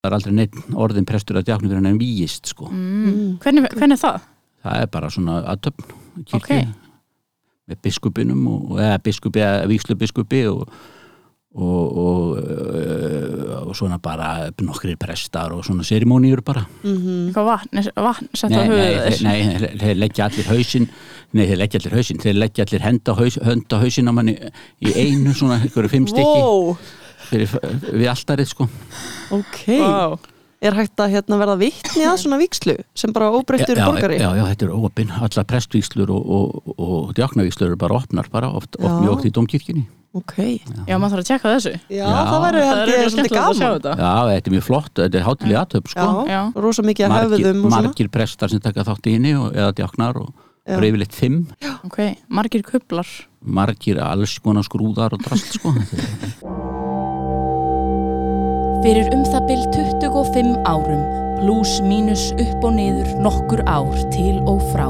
það er aldrei neitt orðin prestur að djáknu fyrir hann en víist sko. Mm. hvernig, hvernig er það? það er bara svona aðtöfn kirkju Ok. með biskupinum og, eða biskupi eða víkslu biskupi og og, og, uh, og svona bara nokkrir prestar og svona serimóníur bara. Eitthvað vatn, vatn sett á nei, nei, höfuð þeir, nei, þeir- leggja allir hausinn nei, þeir leggja allir hausinn þeir leggja allir henda haus, hönda hausinn á manni í einu svona, einhverju fimm stykki. Wow, fyrir, við alltarið sko ok wow. Er hægt að hérna verða vitni að svona víkslu sem bara óbreyttur já, borgari? já, já, þetta er óopinn, allar prestvíslur og, og, og djáknavíslur eru bara opnar bara, oft, oft Já. mjög oft í domkirkjunni Ok, Já, maður þarf að tjekka þessu já, Já. það verður Það held er ég eitthvað svolítið skemmtilegt að sjá gaman þetta Já, þetta er mjög flott, þetta er hátilega aðtöp sko. Já, Já. rosa mikið að margir, höfðum og svona margir prestar sem taka þátt í henni og, eða djáknar og Já. yfirleitt fimm Ok, margir kublar margir alls konar skrúðar og drast sko. Fyrir um það bil 25 árum, pluss mínus upp og niður nokkur ár til og frá,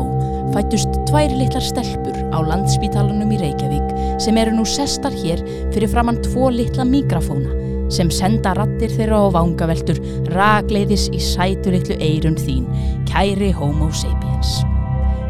fættust tvær litlar stelpur á landspítalanum í Reykjavík sem eru nú sestar hér fyrir framann tvo litla mikrofóna sem senda rattir þeirra á vangaveltur ragleiðis í sætu litlu eirun þín, kæri homo sapiens.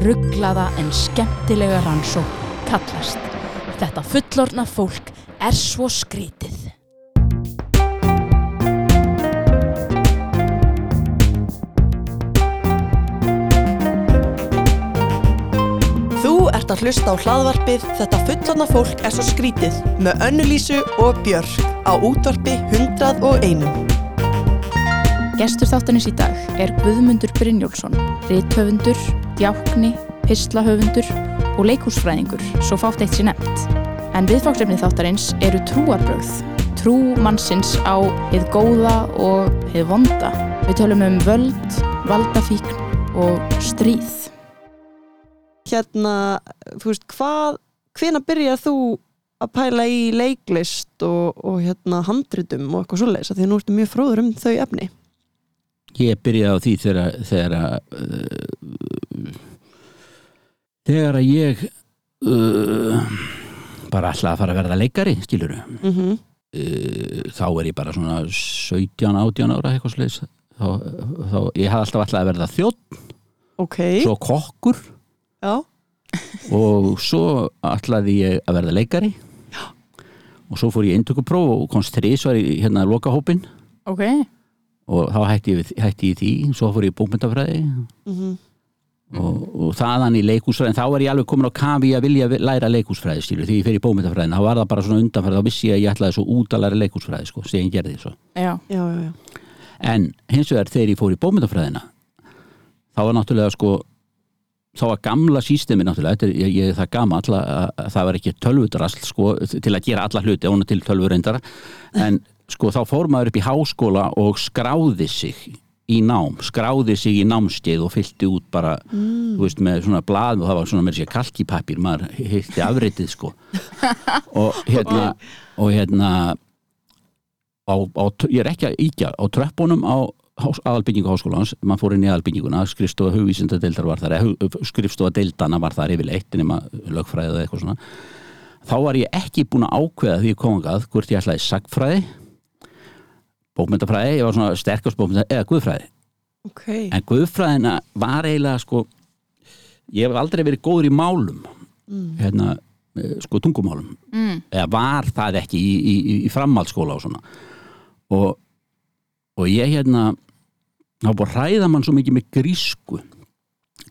rugglaða en skemmtilega rannsók kallast. Þetta fullorna fólk er svo skrítið. Þú ert að hlusta á hlaðvarpið Þetta fullorna fólk er svo skrítið með Önnulísu og Björk á útvarpi 101. Gestur þáttanins í dag er Guðmundur Brynjólfsson, rithöfundur, djákni, pislahöfundur og leikúsfræðingur, svo fátt eitt sér nefnt. En viðfangsefni þáttarins eru trúarbrögð, trú mannsins á hið góða og hið vonda. Við tölum um völd, valdafíkn og stríð. Hérna, þú veist, hvað, hvena byrjar þú að pæla í leiklist og, og hérna handritum og eitthvað svoleiðis að því að nú ertu mjög fróður um þau efni. Ég byrjaði á því þegar þegar að uh, þegar að ég uh, bara ætlaði að fara að verða leikari skiluru Mm -hmm. uh, þá er ég bara svona 17, 18 ára eitthvað sliðis þá, þá ég hafði alltaf alltaf að verða þjótt Ok, svo kokkur. Já, og svo ætlaði ég að verða leikari. Já. og svo fór ég inntökupróf og komst þrísvar í hérna lokahópin Ok, og þá hætti ég, við- hætti ég í því svo fór ég í bókmyndafræði mm og, og þaðan í leikúsfræðin þá er ég alveg komin á kafi að vilja læra leikúsfræði stílu því ég fer í bókmyndafræðin þá var það bara svona undanfærið þá vissi ég að ég ætlaði svo út að læra leikúsfræði sko, sem ég gerði svo. Já, já, já, já. en hins vegar þegar ég fór í bókmyndafræðina þá var náttúrulega sko þá var gamla sístemi náttúrulega þetta er, ég, ég er það gama alla að það var ekki tölvudrasl sko til að gera alla hluti óna til tölvureyndara en sko þá fór maður upp í háskóla og skráði sig í nám, skráði sig í námskeið og fyllti út bara, þú veist, með svona blað og það var svona með sér kalkipapír maður heitti afritið sko. Og hérna og hérna á, á, ég er ekki að íkja á tröppunum á aðalbyggingu háskólans maður fór inn í aðalbygginguna, skrifstofa hugvísindadeildar var þar, skrifstofa deildana var þar yfirleitt nema lögfræði eða eitthvað svona. Þá var ég ekki búin að ákveða því ég kom angað hvort ég ætlaði sagfræði bókmyndafræði, ég var svona sterkast bókmynda eða guðfræði, Ok, en guðfræðina var eiginlega sko ég hef aldrei verið góður í málum hérna, eh, sko tungumálum. Mm, eða var það ekki í, í, í, framhaldsskóla og svona. Og, og ég hérna þá búið að ræða mann svo mikið með grísku.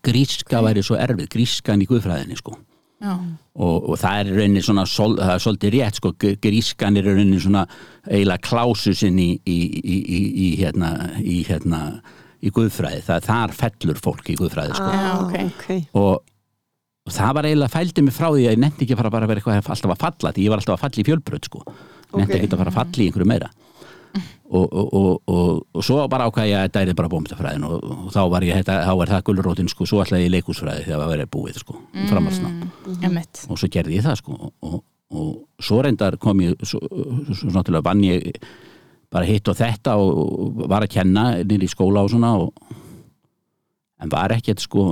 Gríska væri svo erfið grískan í guðfræðinni sko og, og það er í rauninni svona sol, það er svolítið rétt sko, grískan er í rauninni svona eiginlega klásusinn í, í, í, í, í hérna í hérna í guðfræði, það þar fellur fólk í guðfræði sko Já, ok. ok. og, og það var eiginlega fældi mig frá því að ég nefndi ekki að fara bara að vera eitthvað alltaf að falla því ég var alltaf að falla í fjölbröð sko nefndi Ok. ekki að fara að falla í einhverju meira og, og, og, og, og svo bara ákvæði ég að þetta er bara bómyndafræðin og, og þá var ég þetta, þá var það gulrótin sko, svo ætlaði ég leikúsfræði þegar það var verið búið sko, mm. framhalsnám Emmett. og svo gerði ég það sko og, og svo reyndar kom ég svo, svo, náttúrulega vann ég bara hitt og þetta og, var að kenna nýri í skóla og svona og, en var ekkert sko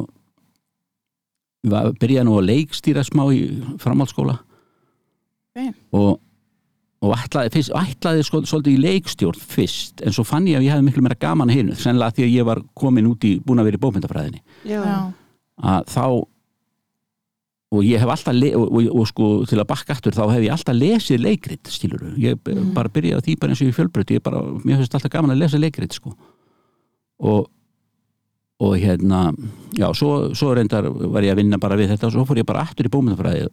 var, byrjaði nú að leikstýra smá í framhaldsskóla Ok. og og ætlaði, fyrst, ætlaði sko, svolítið í leikstjórn fyrst en svo fann ég að ég hefði miklu meira gaman að hinu sennilega því að ég var komin út í búin að vera í bókmyndafræðinni að þá og ég hef alltaf le- og, og, og sko til að bakka aftur þá hef ég alltaf lesið leikrit skilur ég mm. bara byrjaði því bara eins og í fjölbröti ég bara, mér finnst alltaf gaman að lesa leikrit sko. Og og hérna, já, svo, svo reyndar var ég að vinna bara við þetta og svo fór ég bara aftur í bómyndafræði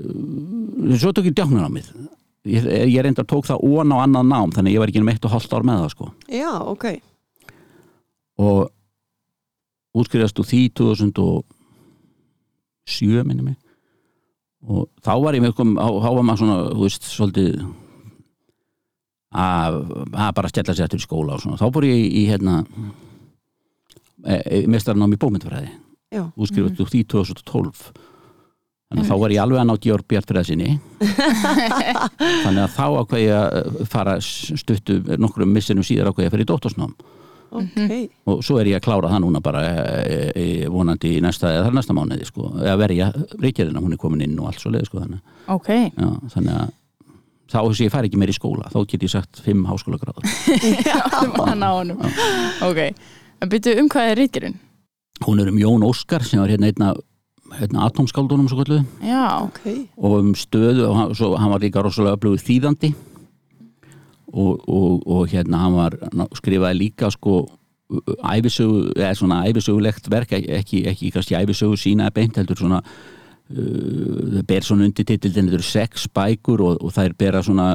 Uh, svo tók ég djáknar á mig ég, ég reyndar tók það ón á annað nám þannig ég var ekki um eitt og hálft ár með það sko. Já, ok. Og útskriðast úr því 2007 minni mig. Og þá var ég með kom, þá var maður svona, þú veist, svolítið að, að bara stella sér eftir skóla og svona. Þá fór ég í, hérna e, e, mestarnám í bómyndfræði já, útskrifast úr því 2012 þannig að þá var ég alveg að ná Georg Bjartfræðsinni þannig að þá ákveð ég að fara stuttu nokkrum missinum síðar ákveð ég að í dóttorsnám ok og svo er ég að klára það núna bara e, e, vonandi í næsta, eða það er næsta mánuði sko, eða verja reykjörina, hún er komin inn og allt svo leið sko, þannig, Ok. já, þannig að þá þess að ég fari ekki meir í skóla þá get ég sagt fimm háskóla gráður Það var hann á honum. Ok. En byrju um hvað er ríkirinn? hún er um Jón Óskar sem var hérna einna hérna atomskáldunum svo kalluðu Já. ok, og um stöðu og hann, svo, hann var líka rosalega öflugur þýðandi og, og, og hérna hann var skrifaði líka sko æfisögu, eða svona æfisögulegt verk ekki, ekki, ekki kannski æfisögu sína beint heldur svona uh, ber svona undir titildin þetta eru sex bækur og, og þær bera svona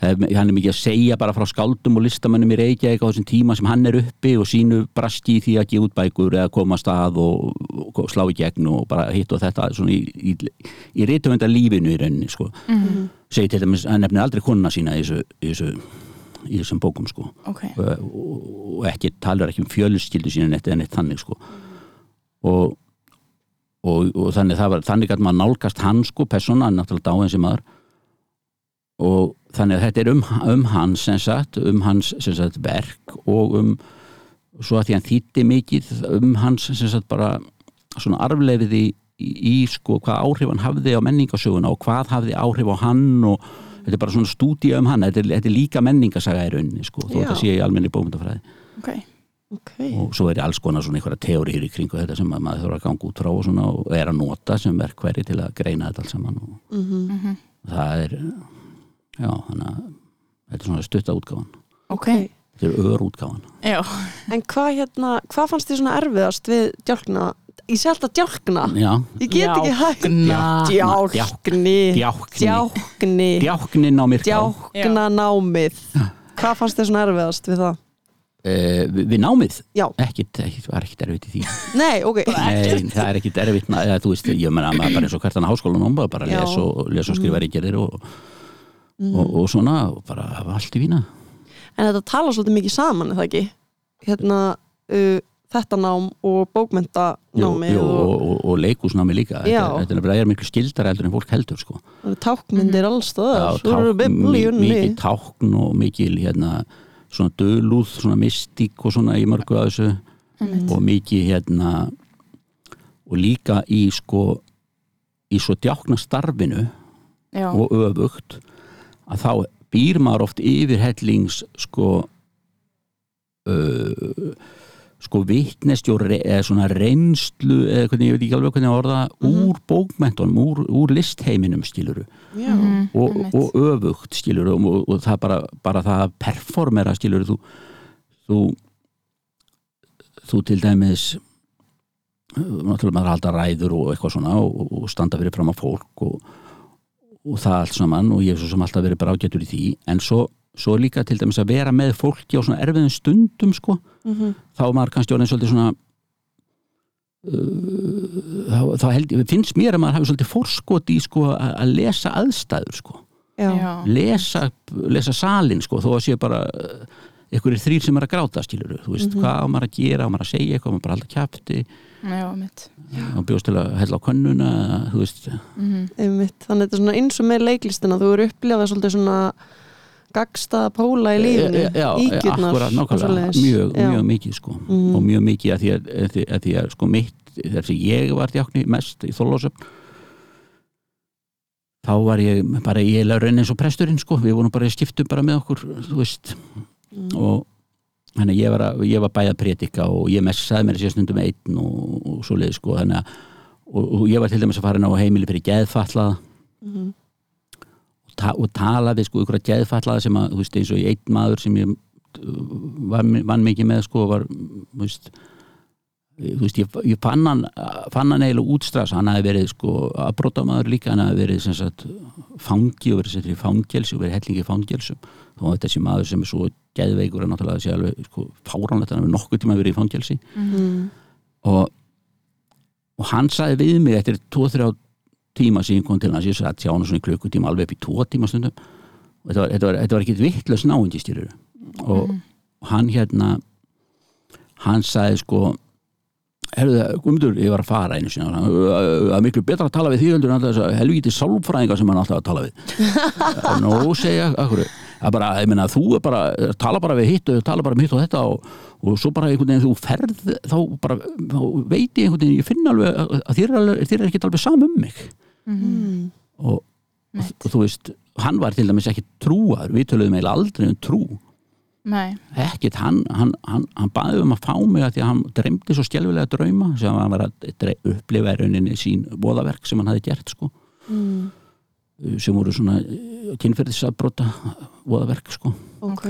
það er, hann er mikið að segja bara frá skáldum og listamönnum í Reykjavík á þessum tíma sem hann er uppi og sínu brasti í því að gefa út bækur eða koma að stað og, og slá í gegn og bara hitt og þetta svona í, í, í reytumönda lífinu í rauninni sko. Segi til dæmis, hann nefnir aldrei konuna sína í þessu, í þessu í þessum bókum sko. Ok. og, og ekki talar ekki um fjölskyldu sína neitt eða neitt þannig sko. Og, og, og þannig var þannig að maður nálgast hann sko er náttúrulega dáin sem maður og þannig að þetta er um, um hans sem sagt, um hans sem sagt verk og um svo að því hann þýtti mikið um hans sem sagt bara svona arfleifiði í, í sko hvað áhrif hann hafði á menningasöguna og hvað hafði áhrif á hann og þetta er bara svona stúdía um hann þetta er, þetta er líka menningasaga í rauninni sko þó Já. þetta sé í almenni bókmyndafræði Ok. Ok. Og svo er alls konar svona einhverja teóriður í kringu þetta sem að maður þarf að ganga út frá og, svona, og er að nota sem verkværi til að greina þetta alls saman og Mhm. það er já, þannig að þetta er svona stutta útgáfan. Ok. þetta er ör útgáfan. Já. En hvað hérna, hvað fannst þið svona erfiðast við djálkna? Ég sé alltaf djálkna. Já, Ég get ekki hægt. Djálkni. Myrká Djákna námið. Hvað fannst þið svona erfiðast við það? Uh, við, námið? Já, ekkit, ekkit, það er ekkit erfitt í því. Nei, ok. Nei, það er ekkit erfitt. Eða, þú veist, ég menna bara eins og hvert hann háskólan um bara les og, les og skrifa ríkjarir og, og, og svona og bara hafa allt í vína En þetta tala svolítið mikið saman, er það ekki? Hérna, uh, þetta nám og bókmentanámi jú, og, og, leikúsnámi líka. Þetta er er miklu skildar heldur en fólk heldur sko. tákmyndir biblíunni. mikið tákn og mikið hérna, svona dölúð, svona mystík og svona í mörgu að þessu og mikið hérna og líka í sko í svo djákna starfinu Já. og öfugt að þá býr maður oft yfir hellings sko uh, sko vitnesti og re, eða svona reynslu eða hvernig, ég veit ekki alveg hvernig að orða úr bókmentunum, úr, úr listheiminum skiluru Já, Mhm, og, og öfugt skiluru og, og, það bara, bara það að performera skiluru þú, þú þú til dæmis náttúrulega maður halda ræður og eitthvað svona og, og standa fyrir fram á fólk og, og það allt saman og ég hef svo sem alltaf verið bara ágættur í því. En svo, svo líka til dæmis að vera með fólki á svona erfiðum stundum sko. Mhm. þá er maður kannski orðin svolítið svona uh, þá, þá held ég, finnst mér að maður hafi svolítið forskot í sko að lesa aðstæður sko. Já, lesa, lesa salin sko, þó að sé bara ykkur er þrýr sem er að gráta skilur þú veist, hvað á maður að gera, maður að segja eitthvað, maður bara já, mitt og bjóst til að hella á könnuna þú veist, einmitt þannig að þetta er svona eins og með leiklistina þú eru upplifað svolítið svona gagstaða póla í Eh, já, ígjurnar og nákvæmlega, svoleiðis. mjög, mjög mikið sko Mhm. og mjög mikið að því að, að, því, að, því að sko mitt, þess að ég var djákni mest í þóllásöfn þá var ég bara ég er raunin eins og presturinn sko við vorum bara í skiptum bara með okkur þú veist Mm. og þannig ég var, ég var bæði að predika og ég messaði mér sér stundum einn og, og svo leið sko þannig að og, og ég var til dæmis að fara inn á heimili fyrir geðfallaða Mhm. og, ta og tala við sko ykkur að geðfallaða sem að, þú veist, eins og í einn maður sem ég uh, var, vann mikið með sko var, þú veist þú veist, ég, ég fann hann fann hann eiginlega útstras, hann hafi verið sko aðbrótamaður líka, hann hafi verið sem sagt fangi og verið settur í fangelsi og verið hellingi í fangelsum. Þó að þessi maður sem er svo geðveikur er náttúrulega sé alveg sko fáránlegt, hann hefur nokkuð tíma verið í fangelsi. Mhm. og, og hann sagði við mig eftir 2-3 tíma ég kom til hans, ég sagði hjá hann svona í klukkutíma alveg upp í 2 tíma stundum. Og þetta var, þetta var, þetta var ekki vittlust náundi styrur og hann hérna hann sagði sko Herðu, Guðmundur, ég var að fara einu hann, það er miklu betra að tala við því heldur en alltaf þess að helvíti sálfræðinga sem hann alltaf að tala við. Nó, segja, akkur það er bara, ég meina, þú er bara tala bara við hitt og tala bara um hitt og þetta og, og svo bara einhvern veginn þú ferð þá bara, þá veit ég einhvern veginn ég finn alveg að að þér er, er ekki alveg sam um mig Mm. og, og, og þú veist hann var til dæmis ekki trúar við töluðum eiginlega aldrei um trú. Nei, ekkit, hann, hann, hann, hann baði um að fá mig að því að hann dreymdi svo skjálfilega drauma sem hann var að upplifa rauninni sín voðaverk sem hann hafði gert sko, Mm. sem voru svona kynferðisabróta voðaverk sko. Ok, ok,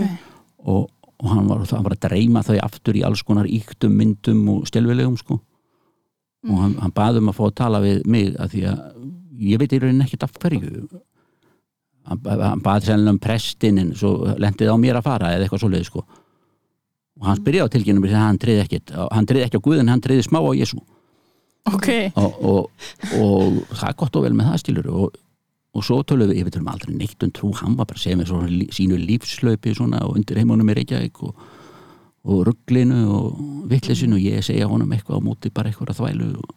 og, og hann, var, var að dreyma þau aftur í alls konar íktum myndum og skjálfilegum sko. Og hann, hann baði um að fá að tala við mig að því að ég veit í rauninni ekkit af hverju. Hann, hann baði sennilega um prestinin svo lendið á mér að fara eða eitthvað svoleið sko. Og hann spyrjaði á tilkynum að hann triði ekkit hann triði ekki á Guðin, hann triði smá á Jésu ok. Og, og, og það er gott og vel með það skilur og, og svo tölum við, ég veit um aldrei neitt um trú, hann var bara að segja mér svona sínu lífslaupi svona og undir heimunum í Reykjavík og, og rugglinu og vittlisinu og ég segja honum eitthvað á móti bara eitthvað að þvælu og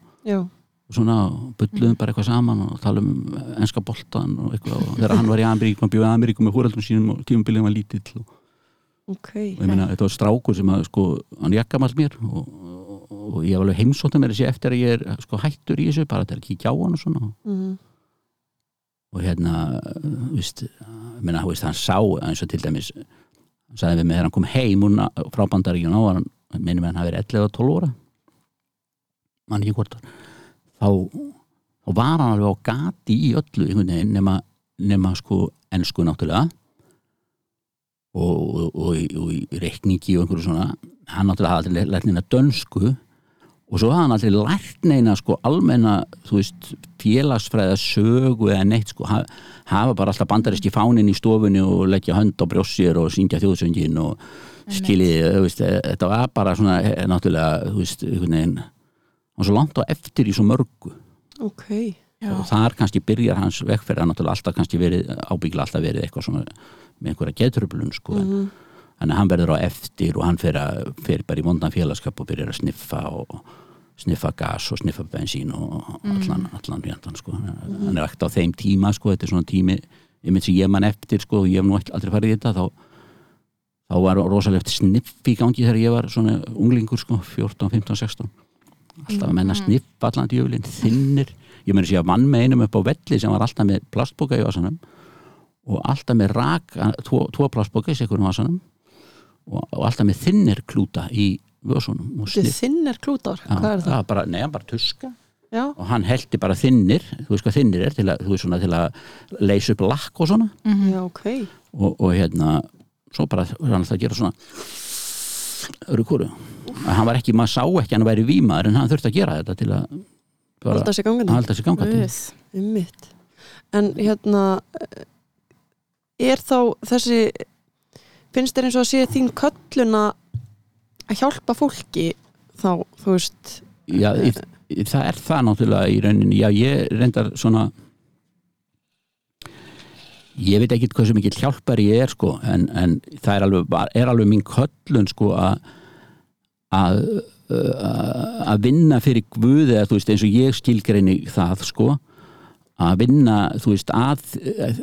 já, svona bullum bara eitthvað saman og tala um enska boltan og eitthvað og þegar hann var í Ameríku, hann bjóði í Ameríku með húraldum sínum og tímabilið var lítill og, ok. og ég meina, þetta var strákur sem að sko, hann jakkamall mér og, og, og ég var alveg heimsóttan mér þessi eftir að ég er sko hættur í þessu bara til að kíkja á hann og svona. Mm. og hérna, þú veist ég meina, þú veist, hann sá eins og til dæmis hann sagði við mig þegar hann kom heim úr na- frá bandaríkjun á hann minnum þá, þá var hann alveg á gati í öllu veginn nema, nema sko ensku náttúrulega. Og, og, og, og í reikningi og einhverju svona. Hann náttúrulega hafði aldrei lært neina dönsku. Og svo hafði hann aldrei lært neina sko almenna, þú veist félagsfræða sögu eða neitt sko. Ha- hafa bara alltaf bandarist í fánin í stofunni og leggja hönd á brjóssir og syngja þjóðsöngin og skiljið, þú veist, eh, þetta var bara svona eh, náttúrulega, þú veist, einhvern veginn hann var svo langt á eftir í svo mörgu. Ok, og þar kannski byrjar hans vegferð. Hann náttúrulega alltaf kannski verið, ábyggla alltaf verið eitthvað svona með einhverja getröflun sko, en þannig að hann verður á eftir og hann fer, að, fer bara í vondan félagskap og byrjar að sniffa og sniffa gas og sniffa bensín og allan, allan rjöndan sko. hann er ekkert á þeim tíma sko, þetta er svona tími ég mynd sem ég man eftir sko, ég hef nú aldrei farið í þetta þá, þá var rosalegt sniff í gangi þegar ég var svona unglingur sko, 14, 15, 16 alltaf að menna sniffa allan djöflin þinnir, ég meina sér að vann með einum upp á velli sem var alltaf með plastboka í vasanum og alltaf með rak tvo, tvo plastboka í sekunum vasanum og, og alltaf með þinnir klúta í vösunum og þetta sniff þinn er klútar Já, hvað er það? var bara, nei, hann bara tuska. Já, og hann heldi bara þinnir þú veist hvað þinnir er til að, svona til að leysa upp lakk og svona. Já, ok. Og, og hérna svo bara hann alltaf að gera svona öru kóru hann var ekki, maður sá ekki að hann væri vímaður en hann þurfti að gera þetta til að halda sér gangandi. En hérna er þá þessi finnst þér eins og að sé þín kölluna að hjálpa fólki þá, þú veist já, í, í, það er það náttúrulega í rauninni. Já, ég reyndar svona ég veit ekki hvað sem mikið hjálpar ég er sko en, en það er alveg, er alveg mín köllun sko að að vinna fyrir Guði eða þú veist eins og ég skilgreini það sko að vinna þú veist að,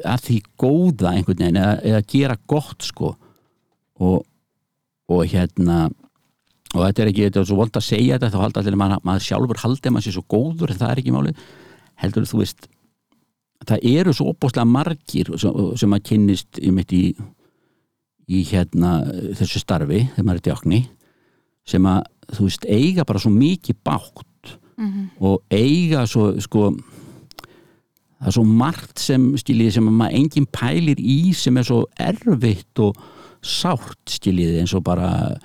að því góða einhvern veginn eða, eða gera gott sko og, og hérna og þetta er ekki, þetta er svo vold að segja þetta þá halda allir maður, maður sjálfur haldið maður sér svo góður en það er ekki málið. Heldur þú veist það eru svo opbóslega margir sem, sem að kynnist í mitt í, í hérna þessu starfi þegar maður er djákni sem að þú veist eiga bara svo mikið bátt mm -hmm. og eiga svo sko það er svo margt sem skiljiði sem að maður engin pælir í sem er svo erfitt og sárt skiljiði eins og bara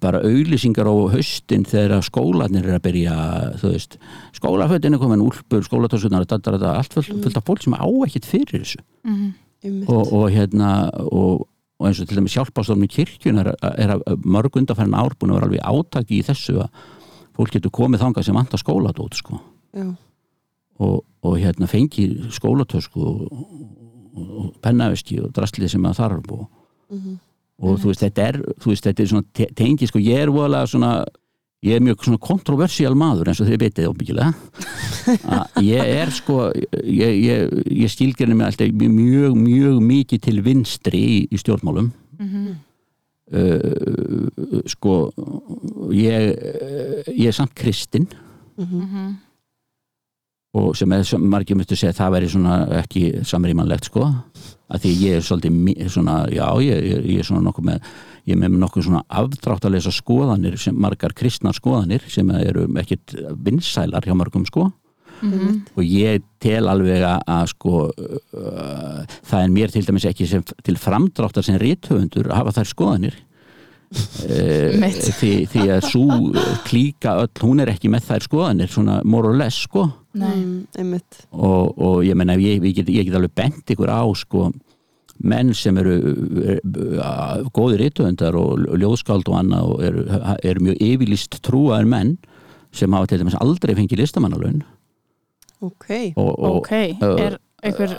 bara auðlýsingar á höstin þegar skólanir er að byrja veist, skólafötinu komin úlpur, skólatósunar, allt fullt, fullt af fólk sem á ekkit fyrir þessu. Mm og, og hérna og, og eins og til dæmis hjálpastofnum kirkjun er, er að mörg undarfærin árbúin að vera alveg átaki í þessu að fólk getur komið þangað sem vantar skóladót sko. og, og hérna fengi skólatösku og pennaveski og drastlið sem það þarf og mm -hmm og þú veist, þetta er, veist, þetta er svona te tengi, sko, ég er voðalega svona ég er mjög svona kontroversiál maður eins og þið betið óbyggilega ég er sko ég, ég, ég stílgerði mig alltaf mjög, mjög mikið til vinstri í, í stjórnmálum mm -hmm. uh, sko ég ég er samt kristinn mm -hmm. og sem er, sem margir að segja það væri svona ekki samrýmanlegt sko að því ég er svolítið svona, já, ég, ég, ég er svona nokkuð með ég er með nokkuð svona afdrátt að lesa skoðanir, sem, margar kristnar skoðanir sem eru ekkit vinsælar hjá margum sko. Mm -hmm. og ég tel alveg að sko uh, það er mér til dæmis ekki sem, til framdráttar sem rithöfundur að hafa þær skoðanir. Uh, því, því að svo klíka öll, hún er ekki með þær skoðanir svona more or less sko. Mm, og, og ég menna ég, ég get alveg bent ykkur á sko menn sem eru góðir yttöðundar og ljóðskáld og annað og eru, eru mjög yfirlist trúaður menn sem hafa til dæmis aldrei fengið listamannalun ok, og, og, okay. er einhver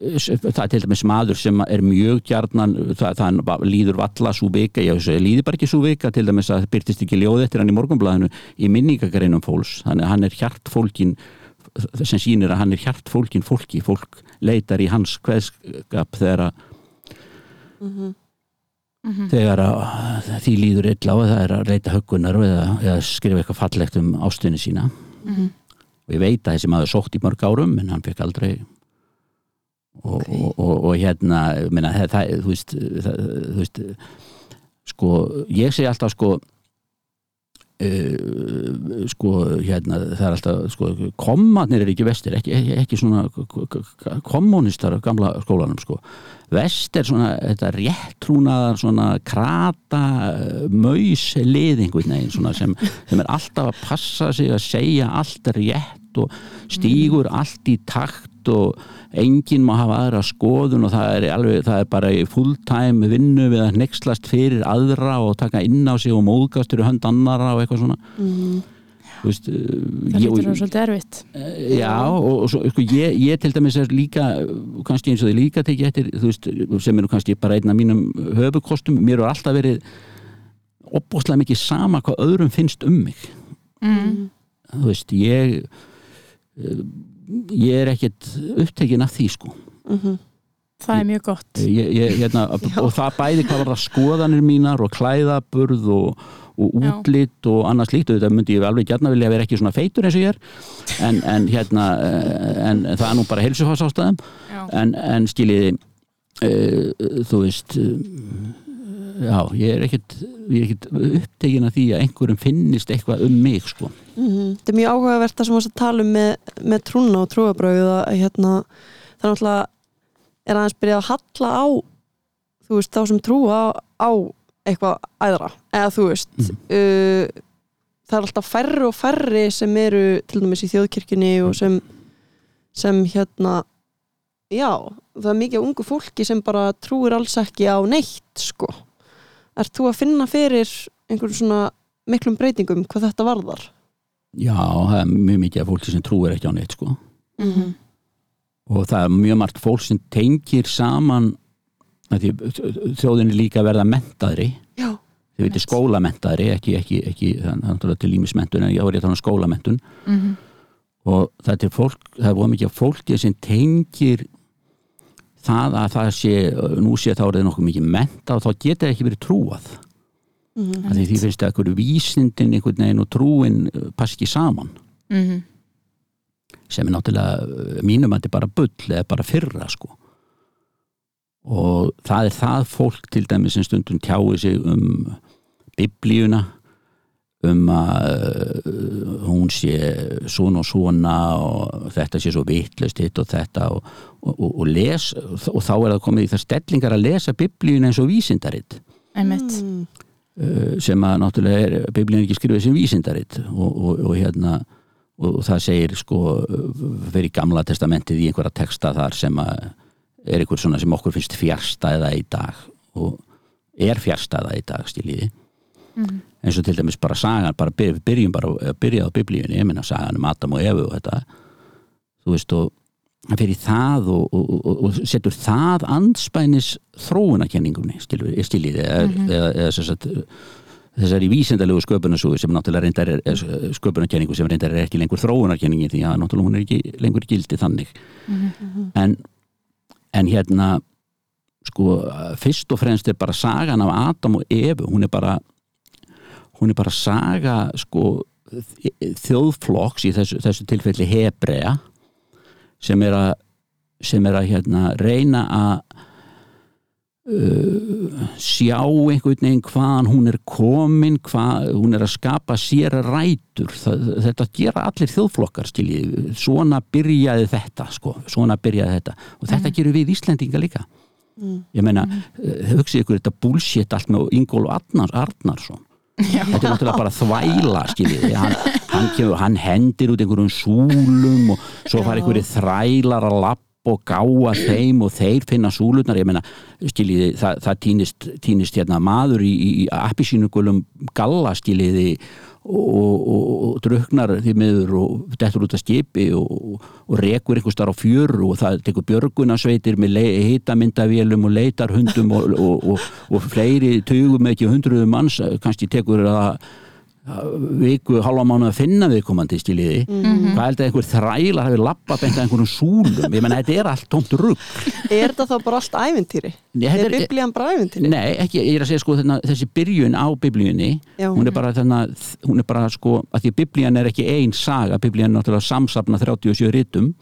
það er til dæmis maður sem er mjög gjarnan, það, það líður valla svo vika, ég líði bara ekki svo vika til dæmis að byrtist ekki ljóð eftir hann í morgunblæðinu í minningakareinum fólks þannig að hann er hjart fólkin sem sýnir að hann er hjart fólkin fólki, fólk leitar í hans hveðskap þegar að mm -hmm. Mm -hmm. þegar að því líður illa á það er að leita höggunar eða, eða skrifa eitthvað fallegt um ástunni sína mm -hmm. og ég veit að þessi maður sótt í mörg árum en hann fekk aldrei og, okay. og, og, og hérna minna, það, þú veist, það, þú veist sko, ég segi alltaf sko Uh, sko hérna það er alltaf sko kommanir er ekki vestir ekki, ekki, svona kommunistar af gamla skólanum sko. Vest er svona þetta réttrúnaðar svona krata veginn svona sem, sem er alltaf að passa sig að segja allt rétt og stýgur allt í takt og enginn má hafa aðra skoðun og það er, alveg, það er bara í fulltime vinnu við að nexlast fyrir aðra og taka inn á sig og móðgastur í hönd annara og eitthvað svona mm. veist, það lítur á svolítið erfitt eh, já og, og svo, sko, ég, ég til dæmis er líka kannski eins og þið líka tekið eftir veist, sem eru kannski bara einn af mínum höfukostum, mér er alltaf verið opbóstlega mikið sama hvað öðrum finnst um mig mm. þú veist, ég ég er ekkert upptekinn af því sko. Mm -hmm. Það er mjög gott. ég, ég, hérna, og það bæði hvað var það skoðanir mínar og klæðaburð og, og útlitt og annars líkt þetta myndi ég alveg gætna vilja vera ekki svona feitur eins og ég er. En, en hérna en, en það er nú bara heilsufarsástaðum en, en skiljiði uh, þú veist uh, já, ég er ekkert, ekkert upptegin að því að einhverjum finnist eitthvað um mig sko. mm -hmm. Þetta er mjög áhugavert það sem við tala um með, með trúna og trúabröðu að hérna, það er náttúrulega er aðeins byrjað að halla á þú veist, þá sem trúa á, eitthvað æðra eða þú veist mm. uh, það er alltaf færri og færri sem eru til dæmis í þjóðkirkjunni og sem sem hérna já, það er mikið ungu fólki sem bara trúir alls ekki á neitt sko Er þú að finna fyrir einhverjum svona miklum breytingum hvað þetta varðar? Já, það er mjög mikið af fólki sem trúir ekki á neitt sko mm -hmm. og það er mjög margt fólk sem tengir saman að því þjóðin er líka að verða mentaðri já, þið veitir skólamentaðri ekki, ekki, ekki þannig að til límismentun en ég var ég að tala um skólamentun Mhm. og það er til fólk það er voru mikið af fólki sem tengir það að það sé nú sé þá er það nokkuð mikið menta og þá geta það ekki verið trúað Mhm. að því því finnst það ekkur vísindin einhvern veginn og trúin uh, passi ekki saman Mhm. sem er náttúrulega uh, mínum að þetta er bara bull eða bara fyrra sko og það er það fólk til dæmis sem stundum tjái sig um biblíuna um að uh, hún sé svona og svona og þetta sé svo vittlust hitt og þetta og, og, og, og les og þá er það komið í það stellingar að lesa biblíuna eins og vísindaritt Einmitt. Mm. uh, sem að náttúrulega er biblíun ekki skrifið sem vísindaritt og, og, og hérna og það segir sko fyrir gamla testamentið í einhverja texta þar sem að er einhver svona sem okkur finnst fjärstæða í dag og er fjärstæða í dag stíliði Mhm. Eins og til dæmis bara sagan bara byr, byrjum bara að byrja á biblíunni ég meina sagan um Adam og Evu og þetta. Þú veist og fyrir það og, og, og, og setur það andspænis þróunakenningunni stíliði eða, eða sem sagt þessari vísindalegu sköpunarsúi sem náttúrulega reyndar er, er sköpunarkenningu sem reyndar er ekki lengur þróunarkenningin því að náttúrulega hún er ekki lengur gildi þannig. En, en hérna sko fyrst og fremst er bara sagan af Adam og Evu hún er bara hún er bara saga sko þjóðflokks í þessu, þessu tilfelli hebrea sem er að sem er að hérna reyna að uh, sjá einhvern veginn hvaðan hún er komin hvað, hún er að skapa sér rætur. Það, þetta gera allir þjóðflokkar skiljið, svona byrjaði þetta sko, svona byrjaði þetta. Og þetta gerum við Íslendinga líka. Ég meina, mm. hugsið ykkur þetta bullshit allt með Ingól Arnars, Arnarsson þetta er náttúrulega bara þvæla skiljiði, hann, hann, kemur, hann hendir út einhverjum súlum og svo fara einhverju þrælar að lappa og gáa þeim og þeir finna súlurnar, ég meina, skiljiði það, það týnist, týnist hérna maður í, í appisínugulum galla skiljiði og, og, og druknar því miður og dettur út af skipi og, og rekur einhver starf á fjöru og það tekur björgunarsveitir með hitamyndavélum og leitarhundum og, fleiri tugum ekki hundruðum manns kannski tekur það viku, halva mánu að finna viðkomandi stíliði, Mhm. hvað held að einhver þrælar hafi lappa beint að einhverjum súlum? Ég menna þetta er allt tómt rugg Er þetta þá bara allt ævintýri? Nei, Er þetta er- biblían bara ævintýri? Nei, ekki, ég er að segja sko þarna, þessi byrjun á biblíunni hún er bara þarna, hún er bara sko að því að biblían er ekki ein saga biblían er náttúrulega samsafna 37 rítum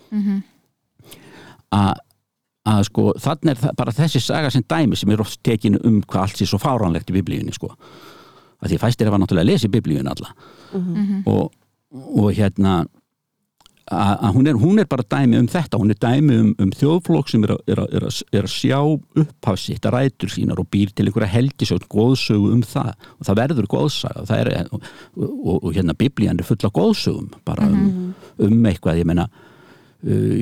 að að sko þannig er bara þessi saga sem dæmi sem er oft tekin um hvað allt sé svo fáránlegt í biblíunni sko að því fæstir hafa náttúrulega lesið biblíun alla. Og, og hérna að hún hún er bara dæmi um þetta. Hún er dæmi um, um þjóðflokk sem er að, er, er, er sjá upphaf sitt að rætur sínar og býr til einhverja heldisögn góðsögu um það. Og það verður góðsaga og, er, og, og, hérna biblían er full af góðsögum bara um, um eitthvað. Ég meina uh,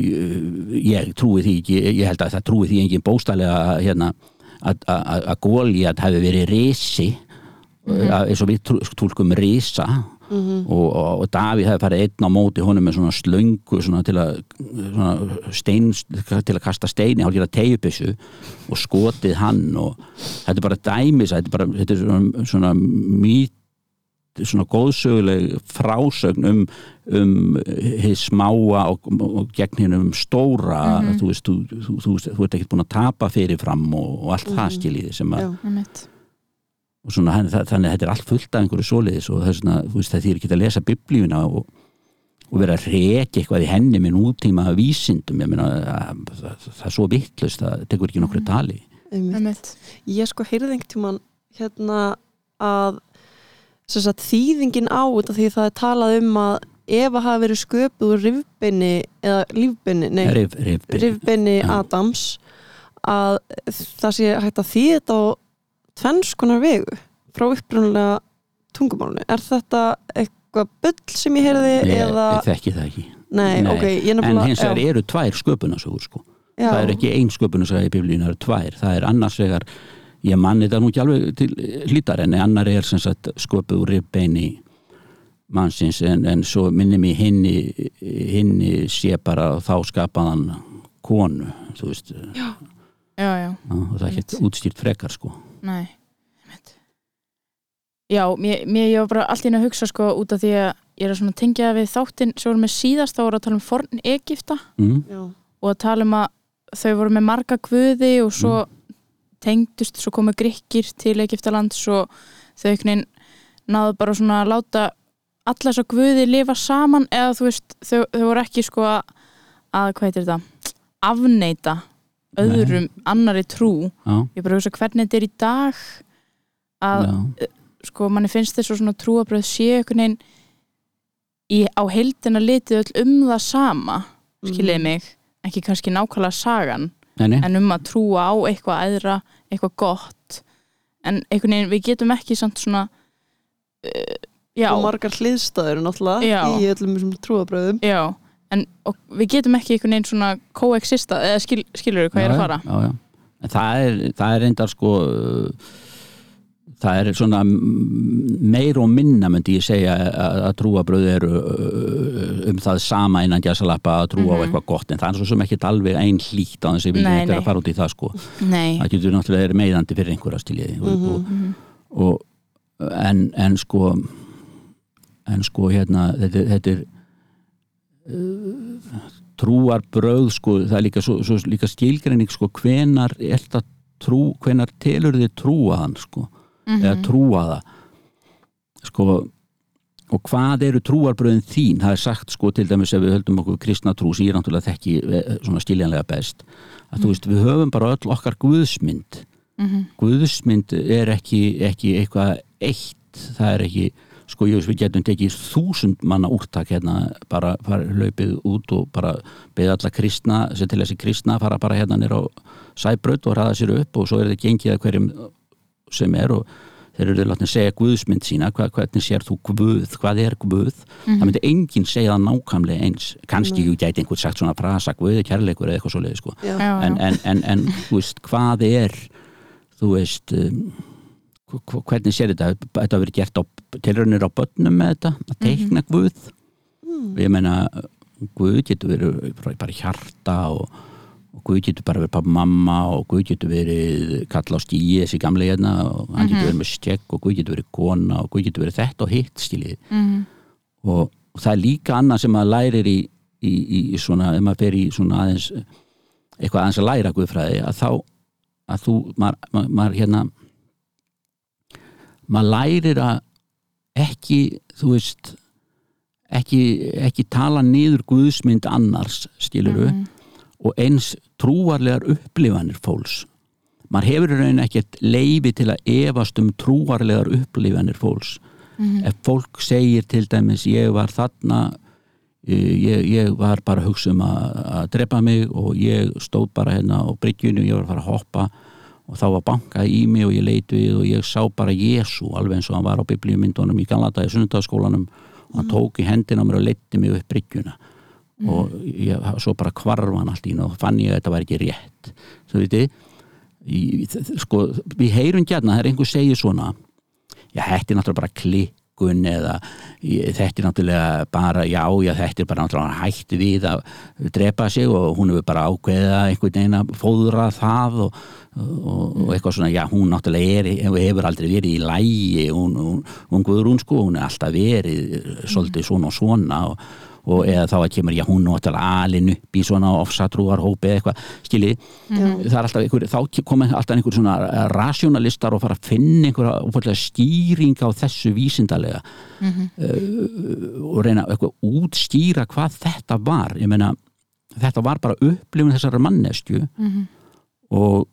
ég trúi því ekki ég held að það trúi því engin bóstælega hérna að, Góliat hefði verið risi mm eins og við tólkum risa. Og, og, og Davíð hefði farið einn á móti honum með svona slöngu svona til að svona stein, til að kasta steini hálfgerða tegjubissu og skotið hann og þetta er bara dæmis þetta er bara þetta er svona, svona mít svona góðsöguleg frásögn um, um hið smáa og, og gegn hinn um stóra þú veist, þú, þú, þú, þú ert ekkert búin að tapa fyrirfram og, og allt það skiljiði sem að Já. Einmitt. Og svona, hann- það- þannig að þetta er allt fullt af einhverju svoleiðis og það er svona, þú veist, það þýr ekki að lesa biblíuna og, og vera að reki eitthvað í henni með nútíma vísindum, ég meina það, það, það er svo vittlust, það tekur ekki nokkru tali. Einmitt. Ég sko heyrði einhvern tímann hérna að sem sagt, þýðingin á þetta því það er talað um að ef að hafa verið sköpuð úr rifbinni eða lífbinni, nei, rif, rif, rifbinni Já. Adams að það sé hægt að þýða þetta á tvenns konar vegu frá upprunalega tungumálinu. Er þetta eitthvað bull sem ég heyrði ég, eða, ég þekki það ekki. Nei, Nei. ok, ég en nefnilega hins vegar já, eru tvær sköpunasögur sko. Já, það er ekki ein sköpunarsaga í biblíinu, það eru tvær. Það er annars vegar, ég manni þetta nú ekki alveg til hlítar en annar er sem sagt sköpuð úr rifbeini mannsins en, en svo minni mig hinni hinni sé bara þá skapaðan konu þú veist, já, já, og það er ekki Einmitt. útstýrt frekar sko nei. Einmitt. Já, mér, mér ég var bara allt í einu að hugsa sko út af því að ég er að tengja við þáttinn. Sem voru með síðast, þá voru að tala um forn Egipta mm. og að tala um að þau voru með marga guði og svo tengdust, svo komu grikkir til Egiptalands og þau veginn náðu bara svona að láta alla þess að guði lifa saman eða þú veist, þau, þau voru ekki sko að, að hvað heitir þetta? Afneita öðrum annari trú. Já, ég bara hugsa hvernig þetta er í dag að já, sko manni finnst þess að svona trúabröð sé einhvern veginn í, á heildina litið öll um það sama skiljiði mig, ekki kannski nákvæmlega sagan, nei, nei, en um að trúa á eitthvað æðra, eitthvað gott. En einhvern veginn, við getum ekki samt svona uh, já, og margar hliðstæður náttúrulega Já. í öllum þessum trúabröðum já en við getum ekki einhvern veginn svona coexista, eða skil, skilur hvað ég er að fara já, já. En það er, það er reyndar sko uh, það er svona mm, meir og minna myndi ég segja að, trúabröð eru uh, um það sama innan gæsalappa að trúa á Mhm. eitthvað gott en það er svo sem ekki alveg ein hlýtt á þess að við ekki nei. að fara út í það sko nei, það getur náttúrulega verið meðandi fyrir einhverja stiljiði og, Mhm. og, og en, en sko en sko hérna þetta, þetta er trúar bröð sko það er líka, svo, svo, líka skilgreining sko hvenar er þetta trú hvenar telur þið trúaðan sko Mhm. eða trúaða sko og hvað eru trúarbröðin þín það er sagt sko til dæmis ef við höldum okkur kristna trú sem ég náttúrulega þekki eh, svona skiljanlega best að þú veist við höfum bara öll okkar guðsmynd Mhm. guðsmynd er ekki, ekki eitthvað eitt það er ekki, sko ég veist við getum tekið þúsund manna úrtak hérna bara fara hlaupið út og bara beða alla kristna, sem til þessi kristna fara bara hérna nýra á sæbraut og ræða sér upp og svo er þetta gengið að hverjum sem er og þeir eru látni að segja guðsmynd sína, Hva, hvernig sér þú guð, hvað er guð? Það myndi enginn segja það nákvæmlega eins. Kannski Nei. ég gæti einhvern sagt svona frasa guð er kærleikur eða eitthvað svo leiði sko en, en, en, en þú veist, hvað er þú veist um, hvernig sér þetta? Þetta verið gert á tilraunir á börnum með þetta að teikna Guð. Mm. ég meina Guð getur verið bara- hjarta og, og Guð getur bara verið pappa mamma og Guð getur verið kalla á stíi þessi gamle hérna og hann getur verið með skegg og Guð getur verið kona og Guð getur verið þetta og hitt stílið Mhm. og, og það er líka annað sem maður lærir í, í, í, í svona, ef maður fer í svona aðeins eitthvað aðeins að læra guðfræði að þá að þú, maður, maður hérna maður lærir að ekki, þú veist ekki, ekki tala niður guðsmynd annars skiluru Mhm. og eins trúarlegar upplifanir fólks maður hefur í raun ekkert leifi til að efast um trúarlegar upplifanir fólks Mhm. ef fólk segir til dæmis ég var þarna eh, ég, ég var bara að hugsa um að, að drepa mig og ég stóð bara hérna á bryggjunu og ég var að fara að hoppa og þá var bankað í mig og ég leit við og ég sá bara Jésu alveg eins og hann var á biblíumyndunum í Galata í sunnundaskólanum og hann tók í hendina mér og leiti mig upp bryggjuna. Og ég, svo bara hvarf hann allt í og fann ég að þetta var ekki rétt. Svo veitir í, sko, við heyrum gætna þegar einhver segir svona já, þetta er náttúrulega bara klikkun eða þetta er náttúrulega bara já, já, þetta er bara náttúrulega hægt við að drepa sig og hún hefur bara ákveðið að einhvern veginn að fóðra það og, og, og eitthvað svona, já, hún náttúrulega er, hefur aldrei verið í lægi hún, hún, hún Guðrún sko, hún er alltaf verið svolítið svona og svona og og eða þá að kemur, já hún náttúrulega alin upp í svona ofsatrúar hópi eða eitthvað skilji, það er alltaf einhver þá koma alltaf einhver svona rationalistar og fara að finna einhverja skýring á þessu vísindalega uh, og reyna eitthvað útskýra hvað þetta var. Ég meina, þetta var bara upplifun þessara manneskju Mhm. og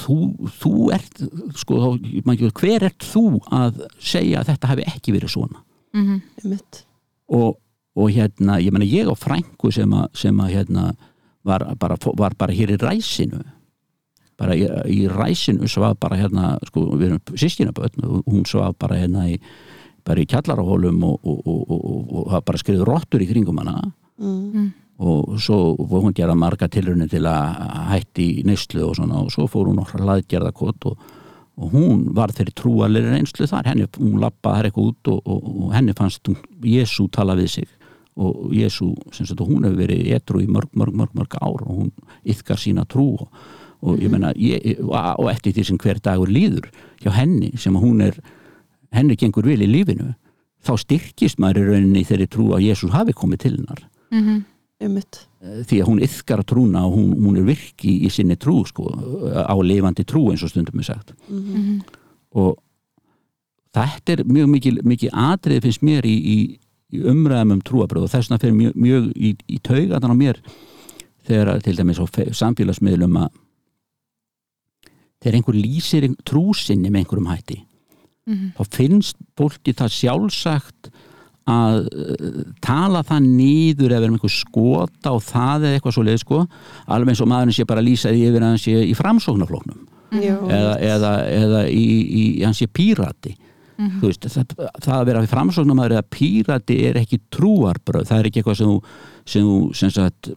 þú, þú ert sko, þá, man, ekki, hver ert þú að segja að þetta hefði ekki verið svona? Mhm. einmitt. Og, og hérna, ég meina ég á frængu sem að, sem að hérna var bara, var bara hér í ræsinu. Bara í, í ræsinu svaf bara hérna, sko, við erum sískinabötn og hún svaf bara hérna í bara í kjallarahólum og, og, og, og, og bara skriðu rottur í kringum hana. Mm. Og svo fór hún gera marga tilrunni til að hætti í neyslu og svona. Og svo fór hún nokkra laðgerðakot og, og hún var þeirri trúalegri reynslu þar. Henni, hún lappaði þar eitthvað út og, og, og henni fannst hún, Jésu tala við sig. Og Jésu, sem sagt, hún hefur verið etru í mörg, mörg, mörg, mörg ár og hún yfkar sína trú. Og, ég menna, ég, og eftir því sem hver dagur líður hjá henni sem hún er, henni gengur vel í lífinu þá styrkist maður í rauninni þeirri trú að Jésu hafi komið til hennar. Mm -hmm. Einmitt því að hún yfkar trúna og hún, hún er virki í sinni trú sko, á lifandi trú eins og stundum er sagt Mhm. og þetta er mjög mikil, mikil atrið finnst mér í, í, í umræðum um trúabröð og þess vegna fyrir mjög, mjög í, í taugadan á mér þegar að til dæmis á samfélagsmiðlum að þegar einhver lýsir trúsinni með einhverjum hætti Mhm. þá finnst fólki það sjálfsagt að uh, tala það nýður ef er með einhver skota og það eða eitthvað svo leið sko. Alveg eins og maðurinn sé bara að lýsa því yfir að hann sé í framsóknarflóknum eða, eða, eða í, í, í hann sé pírati. Mhm. þú veist, það, það að vera framsóknarmaður eða pírati er ekki trúarbröð það er ekki eitthvað sem þú sem þú, sem sagt,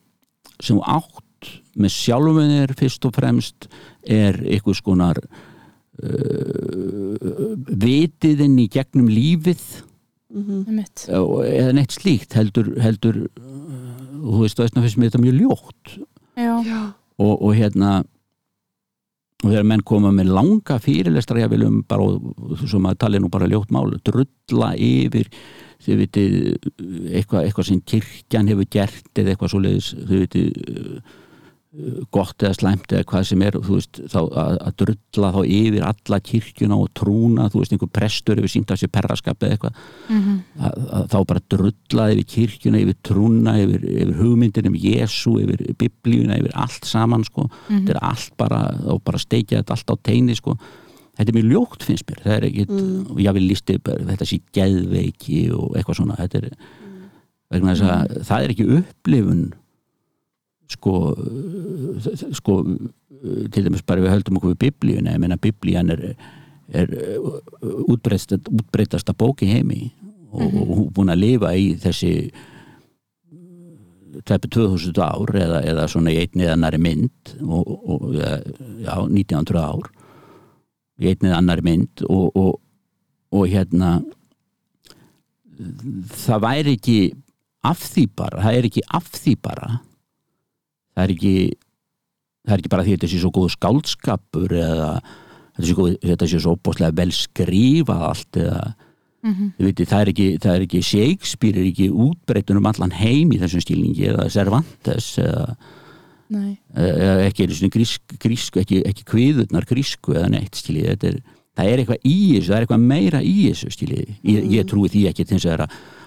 sem þú átt með sjálfum þér fyrst og fremst er eitthvað skonar uh, vitiðinn í gegnum lífið Einmitt. og- eða neitt slíkt heldur, heldur uh, þú veist, það finnst mér þetta mjög ljótt Já. Já. og, og hérna og þegar menn koma með langa fyrirlestra ég viljum bara, sem að tala nú bara ljótt mál, drulla yfir þið vitið eitthvað, eitthvað sem kirkjan hefur gert eða eitthvað svoleiðis, þið vitið uh, gott eða slæmt eða hvað sem er, þú veist, þá að, að drulla þá yfir alla kirkjuna og trúna, þú veist, einhver prestur hefur sínt af sér perraskap eða eitthvað. Að, að þá bara drullaði yfir kirkjuna, yfir trúna, yfir, yfir hugmyndir um Jésu, yfir biblíuna, yfir allt saman sko, Mhm. þetta er allt bara og bara steikja þetta allt á teini sko. Þetta er mjög ljótt finnst mér, það er ekkit Mm. ég vil lísti þetta sé geðveiki og eitthvað svona, þetta er vegna þess að það er ekki upplifun sko sko til dæmis bara við höldum okkur við biblíuna, ég meina biblían er er útbreytast, útbreytasta bók í heimi og, og hún er búin að lifa í þessi tveipur 2000 ár eða, eða svona í einni eða annari mynd og, og já, 1900 ár í einni eða annari mynd og, og, og hérna það væri ekki af því bara, það er ekki af því bara það er ekki það er ekki bara því að þetta sé svo góð skáldskapur eða þetta sé, svo opbóðslega vel skrifað allt eða Mhm. Þið viti, það er ekki, það er ekki Shakespeare er ekki útbreytun um allan heim í þessum stílingi eða Cervantes eða, eða ekki einu sinni grísk, grísku, ekki, ekki kviðurnar grísku eða neitt stílið, þetta er það er eitthvað í þessu, það er eitthvað meira í þessu stílið, ég, ég trúi því ekki þess að,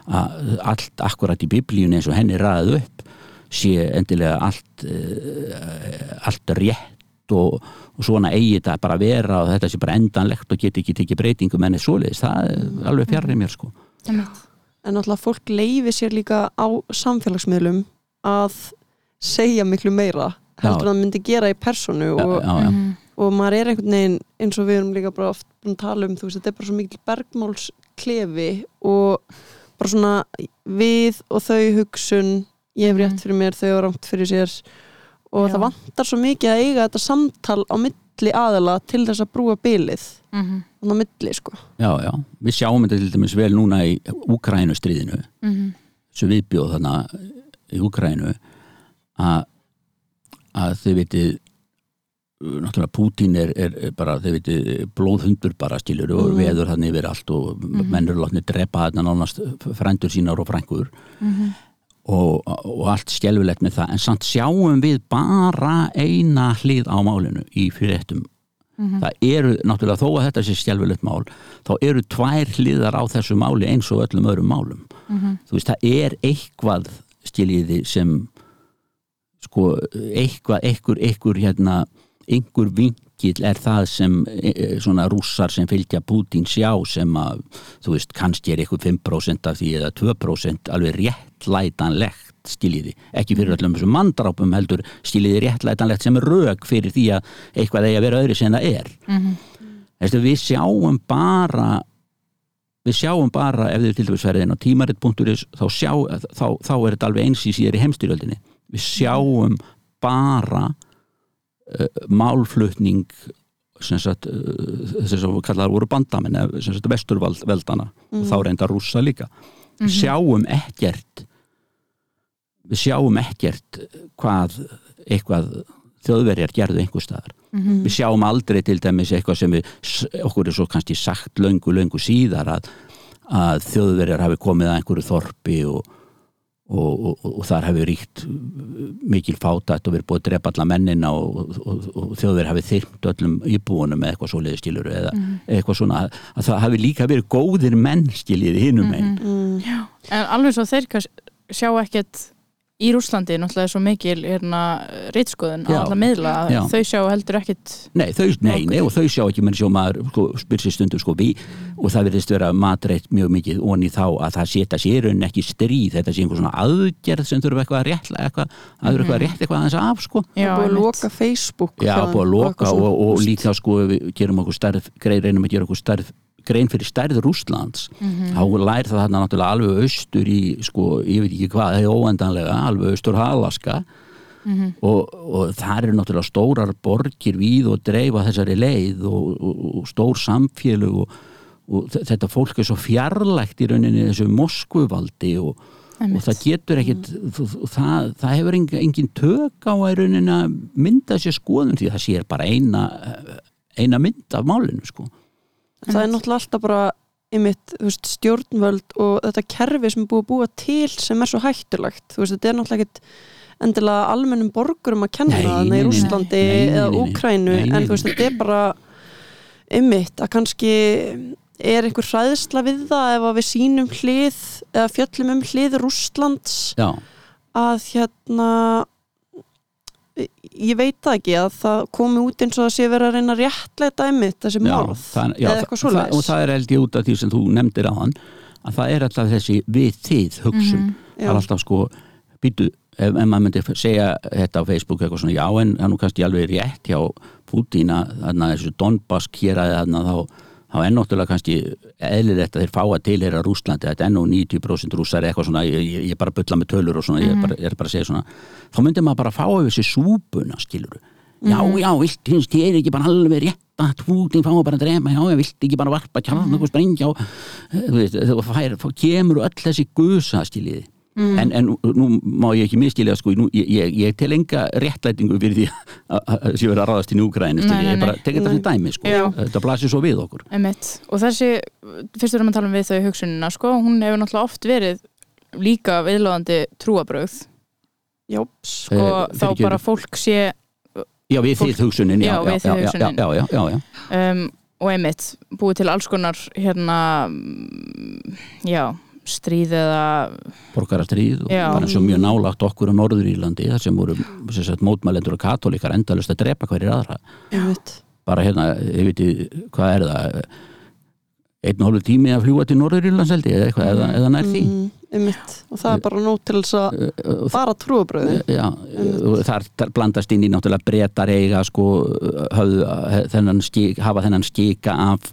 að allt akkurat í biblíun eins og henni ræðið upp sé endilega allt uh, allt rétt og, og svona eigi þetta bara að vera og þetta sé bara endanlegt og geti ekki tekið breytingum en svoleiðis, það er alveg fjarrið mér sko. En náttúrulega fólk leifi sér líka á samfélagsmiðlum að segja miklu meira heldur en það myndi gera í personu já, og, já, já. Mhm. og maður er einhvern veginn eins og við erum líka bara oft búin að tala um þú veist, þetta er bara svo mikil bergmálsklefi og bara svona við og þau hugsun ég hef rétt fyrir mér, þau og rámt fyrir sér og Já. það vantar svo mikið að eiga þetta samtal á milli aðala til þess að brúa bylið Mhm. á milli sko já, já, við sjáum þetta til dæmis vel núna í Úkrænu stríðinu Mhm. sem viðbjóð þarna í Úkrænu að að þið vitið náttúrulega Pútín er, er bara, þið vitið, blóðhundur bara stílur og Mhm. veður hann yfir allt og Mhm. menn eru látni drepa þarna nánast frændur sínar og frængur Mhm. Og, og allt skjelvilegt með það en samt sjáum við bara eina hlið á málinu í fyrirrettum Mhm. það eru, náttúrulega þó að þetta sé skjelvilegt mál þá eru tvær hliðar á þessu máli eins og öllum öðrum málum Mhm. þú veist, það er eitthvað skiljiði sem sko, eitthvað, einhver, einhver hérna, einhver vinkill er það sem e, e, svona rússar sem fylgja Pútín sjá sem að, þú veist, kannski er eitthvað 5% af því eða 2% alveg réttlætanlegt skiljiði, ekki fyrir öllum þessum mandrápum heldur skiljiði réttlætanlegt sem er rög fyrir því að eitthvað eigi að vera öðru sem það er. Mhm. Þessi, við sjáum bara við sjáum bara ef þið til dæmis verið inn á tímarit.is þá, sjá, þá, þá er þetta alveg eins í síðar í heimstyrjöldinni við sjáum bara málflutning sem sagt, uh, þess að við kallaðar voru bandamenn vesturveldana og þá reynda rússa líka. Við sjáum ekkert við sjáum ekkert hvað eitthvað þjóðverjar gerðu einhver staðar. Mhm. við sjáum aldrei til dæmis eitthvað sem við, okkur er svo kannski sagt löngu, löngu síðar að, að þjóðverjar hafi komið að einhverju þorpi og, og, og, og þar hafi ríkt mikil fátætt og verið búið að drepa alla mennina og, og þjóðverjar hafi þyrmt öllum íbúunum með eitthvað svoleiði skilur eða eitthvað svona, að það hafi líka verið góðir menn skiljið hinum einn mm, En alveg svo þeir sjá ekkert í Rúslandi náttúrulega er svo mikil hérna, reitskoðun á Já. alla miðla að Já. þau sjá heldur ekkert Nei, þau, nei, nei, og þau sjá ekki menn sjá maður sko, spyr sér stundum sko við og það verðist vera matreitt mjög mikið onni þá að það setja sér en ekki stríð þetta sé einhver svona aðgerð sem þurfa eitthvað að réttla eitthvað, að þurfa eitthvað að rétt eitthvað aðeins af sko. Er búið að loka Facebook Já, búið að loka og, og líka sko við gerum okkur stærð, greið, reynum að gera okkur stærð grein fyrir stærð Rússlands þá lær það þarna náttúrulega alveg austur í sko, ég veit ekki hvað, það er óendanlega alveg austur Alaska og, og það eru náttúrulega stórar borgir við og dreifa þessari leið og, og, og stór samfélug og, og þe- þetta fólk er svo fjarlægt í rauninni þessu Moskvuvaldi og, og það getur ekkit það, það hefur engin, engin tök á að mynda sér skoðun því það sér bara eina eina mynd af málinu sko það er náttúrulega alltaf bara einmitt, veist, stjórnvöld og þetta kerfi sem er búið að búa til sem er svo hættulegt, þú veist, þetta er náttúrulega ekkit endilega almennum borgurum að kenna nei, í nei, eða. Úkrænu en þú veist, þetta er bara einmitt að kannski er einhver hræðsla við það ef að við sínum hlið eða fjöllum um hlið Rússlands já, að hérna ég veit það ekki að það komi út eins og það sé verið að reyna að réttleita einmitt þessi morð eða eitthvað það, og það er held ég út af því sem þú nefndir á hann að það er alltaf þessi við þið hugsun. Það er alltaf sko býtu, ef, ef maður myndi segja þetta á Facebook eitthvað svona, já en það er nú kannski alveg rétt hjá Putin að þarna þessu Donbass kýraði þarna þá þá er náttúrulega kannski eðlilegt að þeir fá að tilheyra Rúslandi, þetta er nú 90% rússar eitthvað svona, ég, ég, bara bulla með tölur og svona, ég, er bara, ég er bara að segja svona. Þá myndi maður bara fá yfir þessi súpuna skilur já, já, vilt, finnst ég ekki bara alveg rétt að Putin fá bara að drema, já, ég vilt ekki bara varpa kjarn og sprengja og þú veist, þú fær, kemur öll þessi gusa skiljiði en, en nú má ég ekki miskilja sko, nú, ég, ég, ég tel enga réttlætingu fyrir því að- að að sé verið að ráðast inn í nei, ég bara tek þetta sem dæmi sko. Þetta blasir svo við okkur Einmitt. og þessi, fyrst erum að tala um við þau hugsunina sko, hún hefur náttúrulega oft verið líka viðlóðandi trúabrögð Jóps sko, Eh, þá bara fólk sé já, við Fólk- þið hugsunin já, Já, við já, hugsunin. já, já, já, já. um, og einmitt búið til alls konar hérna mm, já, stríð eða borgarastríð og Já. bara eins og mjög nálagt okkur á Norður Írlandi þar sem voru sem sagt, mótmælendur og katólíkar endalust að drepa hverjir aðra. Einmitt. Bara hérna, ég veit hvað er það einn og hálfu tími að fljúa til Norður Írlands held ég eða eitthvað, eða, eða nær því. Mm, einmitt. og það er bara nót til þess að bara trúabröði Já, og þar, þar blandast inn í náttúrulega breytar eiga sko höfðu, þennan skik, hafa þennan skika af,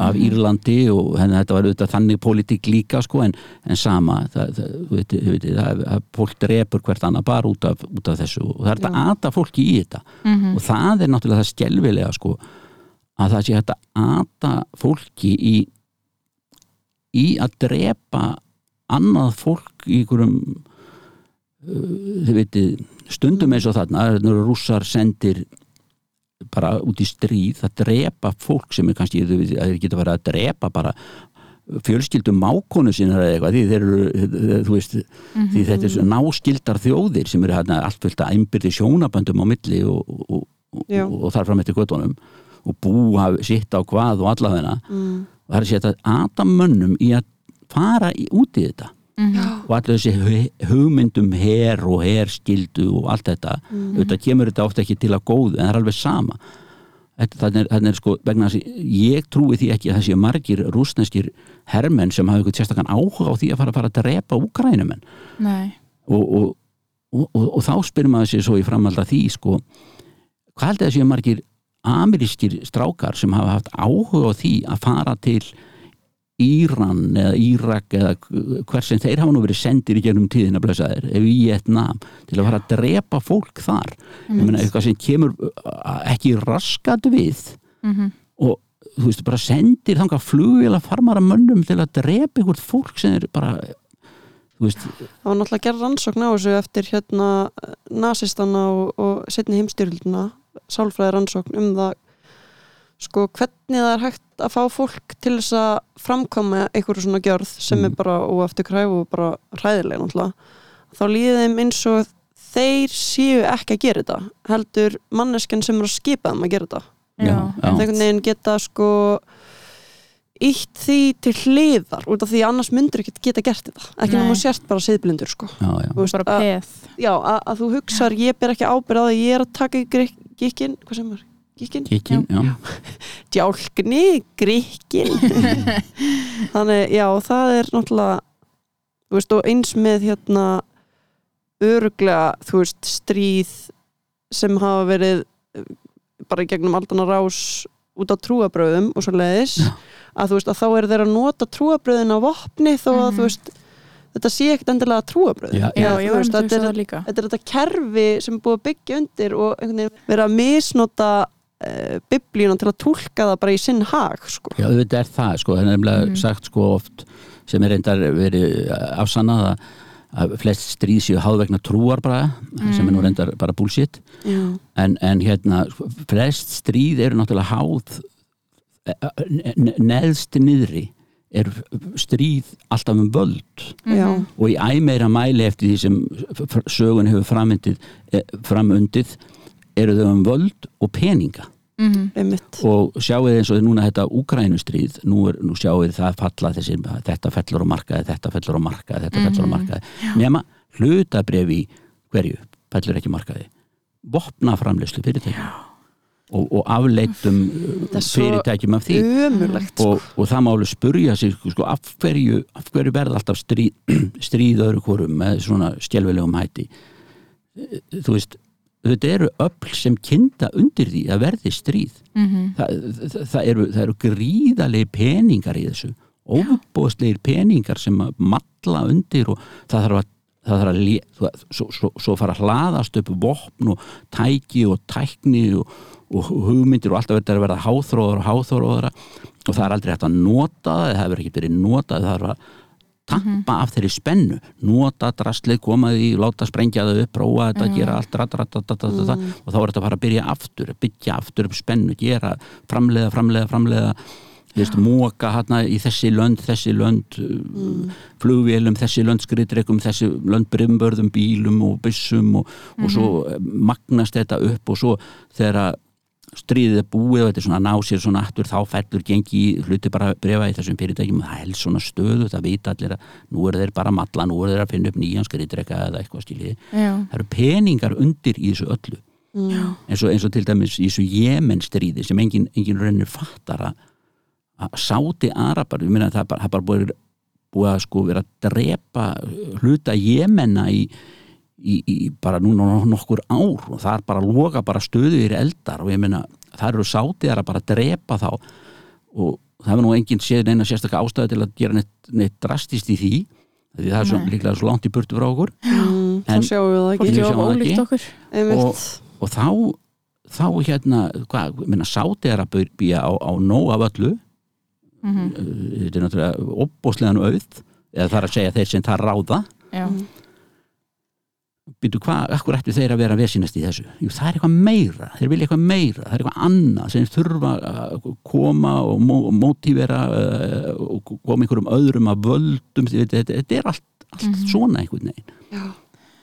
af Írlandi og henni þetta var auðvitað þannig pólitík líka sko en, en sama það, það, fólk drepur hvert annað bara út af, út af þessu og það er þetta ata fólki í þetta. Og það er náttúrulega það skelvilega sko að það sé þetta ata fólki í í að drepa annað fólk í einhverjum þið veitir, stundum eins og þarna rússar sendir bara út í stríð að drepa fólk sem er kannski, að þeir geta verið að drepa bara fjölskyldum mákonu sinna eða eitthvað, því þeir eru þú veist, því þetta er náskildar þjóðir sem eru hérna allt fullt að einbyrði sjónaböndum á milli og, og, og, og, þar fram eftir göttunum og búa sitt á hvað og allavegna mm. og það er að setja ata mönnum í að fara í, út í þetta og allir þessi hu- hugmyndum her og herskildu og allt þetta auðvitað kemur þetta ofta ekki til að góðu en það er alveg sama. Þetta, þannig, er, er sko vegna þess að ég trúi því ekki að séu margir rúsneskir hermenn sem hafa eitthvað sérstakann áhuga á því að fara að fara að drepa úkrænumenn og, og, og, og, þá spyrir maður sér svo í framhald að því sko, hvað heldur séu margir amerískir strákar sem hafa haft áhuga á því að fara til Íran eða Írak eða hver sem þeir hafa nú verið sendir í gegnum tíðina blessaðir, ef í Vietnam til að fara að drepa fólk þar. Ég meina eitthvað sem kemur uh, ekki raskat við Mhm. og þú veist bara sendir þangað flugvél að farmara mönnum til að drepa einhvert fólk sem er bara þú veist, það var náttúrulega gerð rannsókn á þessu eftir hérna nasistana og, og setni heimstyrluna sálfræði rannsókn um það sko hvernig það er hægt að fá fólk til þess að framkoma einhverju svona gjörð sem Mm. er bara óaftur kræf og bara hræðileg náttúrulega. Þá líði þeim eins og þeir séu ekki að gera þetta heldur manneskjan sem er að skipa þeim að gera þetta. Þeir einhvern veginn geta sko ítt því til hliðar út af því annars myndur ekki geta gert þetta. Ekki náttúrulega sért bara siðblindur sko. Já, já. Þú veist, bara að, peð. Já, að, að þú hugsar ég ber ekki ábyrð á það ég er að taka í gikkin hvað sem er, gikkin? Kikkin, já. Djálkni, grikkin þannig já það er náttúrulega þú veist og eins með hérna öruglega þú veist stríð sem hafa verið eh, bara í gegnum aldana rás út á trúabröðum og svo leiðis Já. að þú veist að þá er þeir að nota trúabröðin á vopni þó að Mhm. þú veist þetta sé ekkert endilega trúabröð Já, já, um að þetta er- þetta er þetta kerfi sem er búið að byggja undir og einhvern veginn vera að misnota uh, biblíuna til að túlka það bara í sinn hag sko. Já, auðvitað er það, sko, það er nefnilega Mhm. sagt sko oft sem er reyndar verið afsannað að, að flest stríð séu háð vegna trúar bara, sem er nú reyndar bara bullshit, en, en hérna sko, flest stríð eru náttúrulega háð eh, ne- neðst niðri er stríð alltaf um völd Já. og í æmeira mæli eftir því sem sögun hefur framundið, framundið eru þau um völd og peninga. Mhm. einmitt. Og sjáu þið eins og núna þetta Úkrænustríð, nú, er, nú sjáu þið það falla þessi, þetta fellur á markaði þetta fellur á markaði, þetta fellur á markaði. Nema hlutabref í hverju fellur ekki á markaði vopnaframleyslu fyrirtækjum og, og afleitum fyrirtækjum af því. ömurlegt sko. og, og það má alveg spurja sig sko, af, hverju, af hverju verða alltaf stríð, stríð öðru hvorum með svona stjelvilegum hætti? Þú veist þetta eru öll sem kynda undir því að verði stríð. Mhm. það, það, það, eru, það eru gríðalegi peningar í þessu. Óbúðslegir peningar sem að matla undir og það þarf að það þarf að lé, svo, svo, svo fara að hlaðast upp vopn og tæki og tækni og, og hugmyndir og alltaf verður að verða háþróður og háþróður og það er aldrei hægt að nota það það hefur ekki verið notað það þarf að tappa af þeirri spennu. Nota drastlið, koma því, láta sprengja það upp prófa þetta, gera allt rat, rat, rat, rat, og þá er þetta að fara að byrja aftur byggja aftur upp spennu, gera framleiða, framleiða þú veist, móka hérna í þessi lönd, þessi lönd mm. flugvélum, þessi lönd skriðdreikum, þessi lönd brimbörðum, bílum og byssum og, og svo magnast þetta upp og svo þegar stríðið er búið og þetta er svona að ná sér svona aftur þá fellur gengi hluti bara brefa í þessum fyrirtækjum. Og það helst svona stöðu það vita allir að nú eru þeir bara að matla nú eru þeir að finna upp nýjan skriðdreika eða eitthvað Já. það eru peningar undir í þessu öllu. Eins og, eins og til dæmis í þessu Jemen stríði sem engin, engin reynir fattar að, að sáti Arabar, ég það er bara, það er bara búið, búið að sko vera að drepa hluta Jemena í, í, í bara núna nokkur ár og það er bara að loka bara stöðuðir eldar og ég meina það eru sátiðar að bara drepa þá og það hefur nú enginn séð neina sérstakka ástæði til að gera neitt, neitt drastist í því því það er svo, líklega svo langt í burtu frá okkur Mm. En- þá sjáum við það ekki ekki. okkur einmitt og þá, þá hérna hvað, minna sáti er að býja á, á nóg af öllu Mhm. þetta er náttúrulega opbóslegan auð eða það er að segja þeir sem það ráða Já. Býtu hvað, akkur ættu þeir að vera vesinast í þessu Jú, það er eitthvað meira, þeir vilja eitthvað meira það er eitthvað annað sem þurfa að koma og mó, mótivera uh, og koma einhverjum öðrum að völdum, þetta, þetta, þetta er allt, allt svona einhvern veginn já,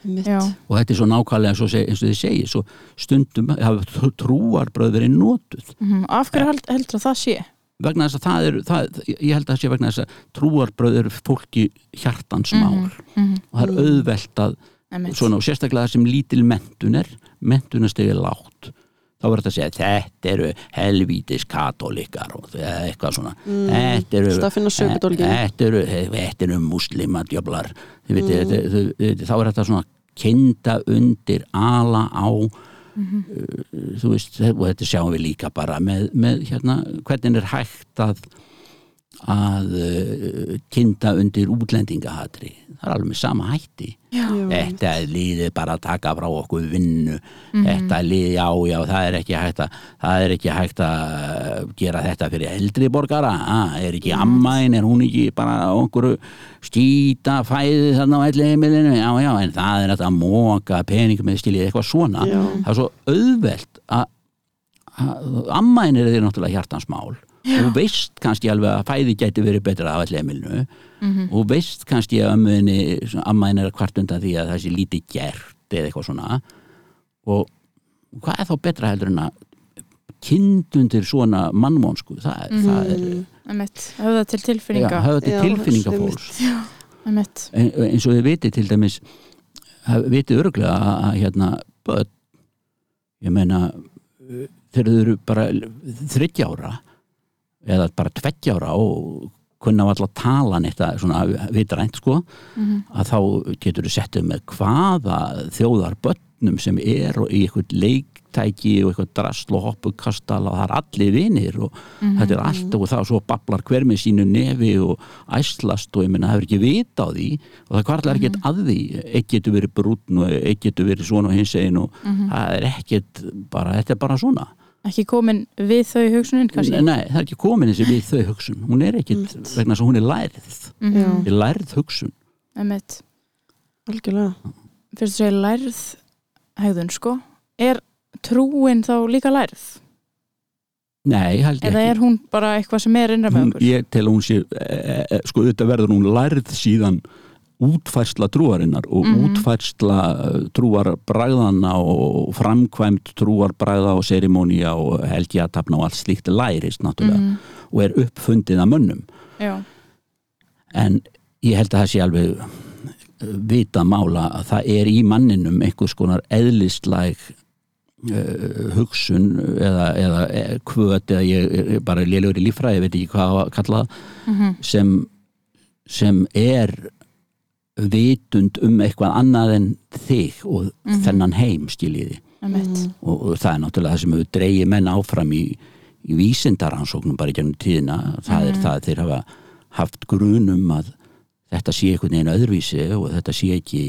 Já. og þetta er svo nákvæmlega svo, seg- eins og þið segir svo stundum hafa trúarbröð verið notuð Mhm. Af hverju held, heldur að það sé? vegna þess að það er það, ég held að það sé vegna þess að trúarbröð eru fólki hjartansmál Mhm. og það er auðvelt að. Svona og sérstaklega sem lítil mentun er mentunastegi lágt þá verður þetta að segja þetta eru helvítis katólikar og eitthvað svona. Þetta eru, þetta eru, þetta eru muslima djöflar þið viti, mm. þá er þetta svona kinda undir ala á uh, þú veist, og þetta sjáum við líka bara með, með hérna, hvernig er hægt að að uh, kinda undir útlendingahatri. Það er alveg með sama hætti. Já. þetta er liðið bara að taka frá okkur vinnu. Þetta er liðið, já, já, það er ekki hægt að það er ekki hægt að gera þetta fyrir eldri borgara. Ah, er ekki ammaðin, er hún ekki bara einhverju skýta fæði þarna á elli heimilinu, já, já en það er þetta að móka peningum með stilið eitthvað svona, Já. það er svo auðvelt að, að ammaðin er þeir náttúrulega hjartansmál og veist kannski alveg að fæði gæti verið betra á elli heimilinu og veist kannski að ömmuðinni ammaðin er að kvart undan því að það sé lítið gert eða eitthvað svona. Og hvað er þá betra heldur en að kindundir svona mannmónsku það, er- það er Einmitt, höfða til tilfinninga. Já, höfða til Já, tilfinninga fólks. Einmitt. en, eins og þið vitið til dæmis vitið örglega að, að hérna börn ég meina þegar þau eru bara þryggja ára eða bara tveggja ára og kunna alltaf tala neitt að svona vitrænt sko að þá getur þú settið með hvaða þjóðar börnum sem er og í eitthvað leiktæki og eitthvað drasl og hoppukastal og það er allir vinir og þetta er allt og það svo bablar hver með sínu nefi og æslast og ég meina það hefur ekki vita á því og það kvartlar ekkert að því eitt getur verið brúnn og eitt getur verið svona hins einn og það er ekkert bara, þetta er bara svona Ekki komin við þau hugsunin kannski? Nei, það er ekki komin þessi við þau hugsun. Hún er ekkert, vegna þess að hún er lærð. Já, er lærð hugsun. Einmitt. algjörlega. Fyrst að segja lærð hegðun sko. Er trúin þá líka lærð? Nei, held ég Eða ekki. er hún bara eitthvað sem er innra með okkur? ég tel að hún sé e, e, sko þetta verður hún lærð síðan útfærsla trúarinnar og Mhm. útfærsla eh, trúarbræðana og framkvæmt trúarbræða og serimónia og helgjatafna og allt slíkt lærist náttúrulega Mhm. og er uppfundið af mönnum Já, en ég held að það sé alveg eh, vita mála að það er í manninum einhvers konar eðlistlæg uh, hugsun eða, eða eh, kvöt eða ég bara lélugur í líffræði, ég veit ekki hvað að kalla það Mhm. sem, sem er vitund um eitthvað annað en þig og þennan heim skiljiði einmitt. Og, og það er náttúrulega það sem hefur dreigið menn áfram í, í vísindaransóknum bara í gennum tíðina. Það er það að þeir hafa haft grunum að þetta sé einhvern veginn öðruvísi og þetta sé ekki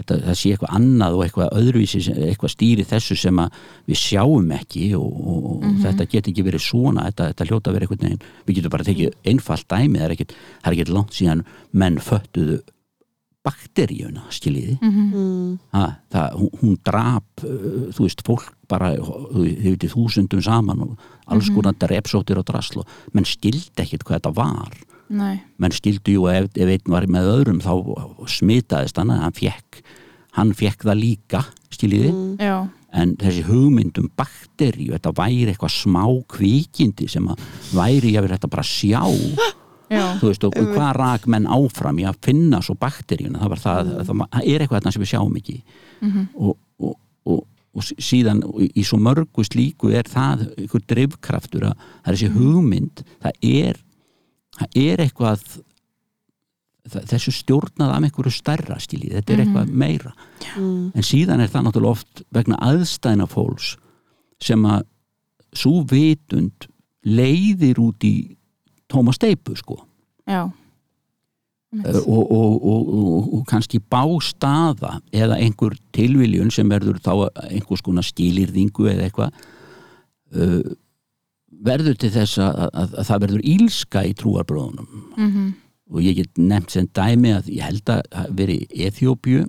þetta, það sé eitthvað annað og eitthvað öðruvísi eitthvað stýri þessu sem að við sjáum ekki og, og, og þetta get ekki verið svona þetta, þetta hljóta að vera einhvern veginn við getum bara tekið einfalt dæmi það er ekkit, það er ekkit langt síðan menn föttuðu bakteríuna skiljiði? Mm. ha, það, hún, hún drap þú veist, fólk bara þið veitir þúsundum saman og alls konar drepsóttir og drasl og menn skildi ekkit hvað þetta var Nei, menn skildi jú ef, ef einn var með öðrum þá smitaðist hann hann fekk, hann fekk það líka skiljiði, já, en þessi hugmyndum bakteríu, þetta væri eitthvað smá kvikindi sem að væri ég verið þetta bara að sjá. Já. Þú veist, og hvað rak menn áfram í að finna svo bakteríuna? Það, var það, það, það er eitthvað þarna sem við sjáum ekki. Og, og, og, og sí- síðan í svo mörgu slíku er það einhver drifkraftur að það er þessi hugmynd það er, það er eitthvað þessu stjórnað af einhverju stærra skilji, þetta er eitthvað meira. Mm. en síðan er það náttúrulega oft vegna aðstæðna fólks sem að svo vitund leiðir út í tóma steipu sko. Já, og, og, og, og, og kannski bástaða eða einhver tilviljun sem verður þá einhvers konar skilirðingu eða eitthvað uh, verður til þess að, að, að það verður ílska í trúarbröðunum. Mhm, og ég get nefnt sem dæmi að ég held að verið í Eþjópju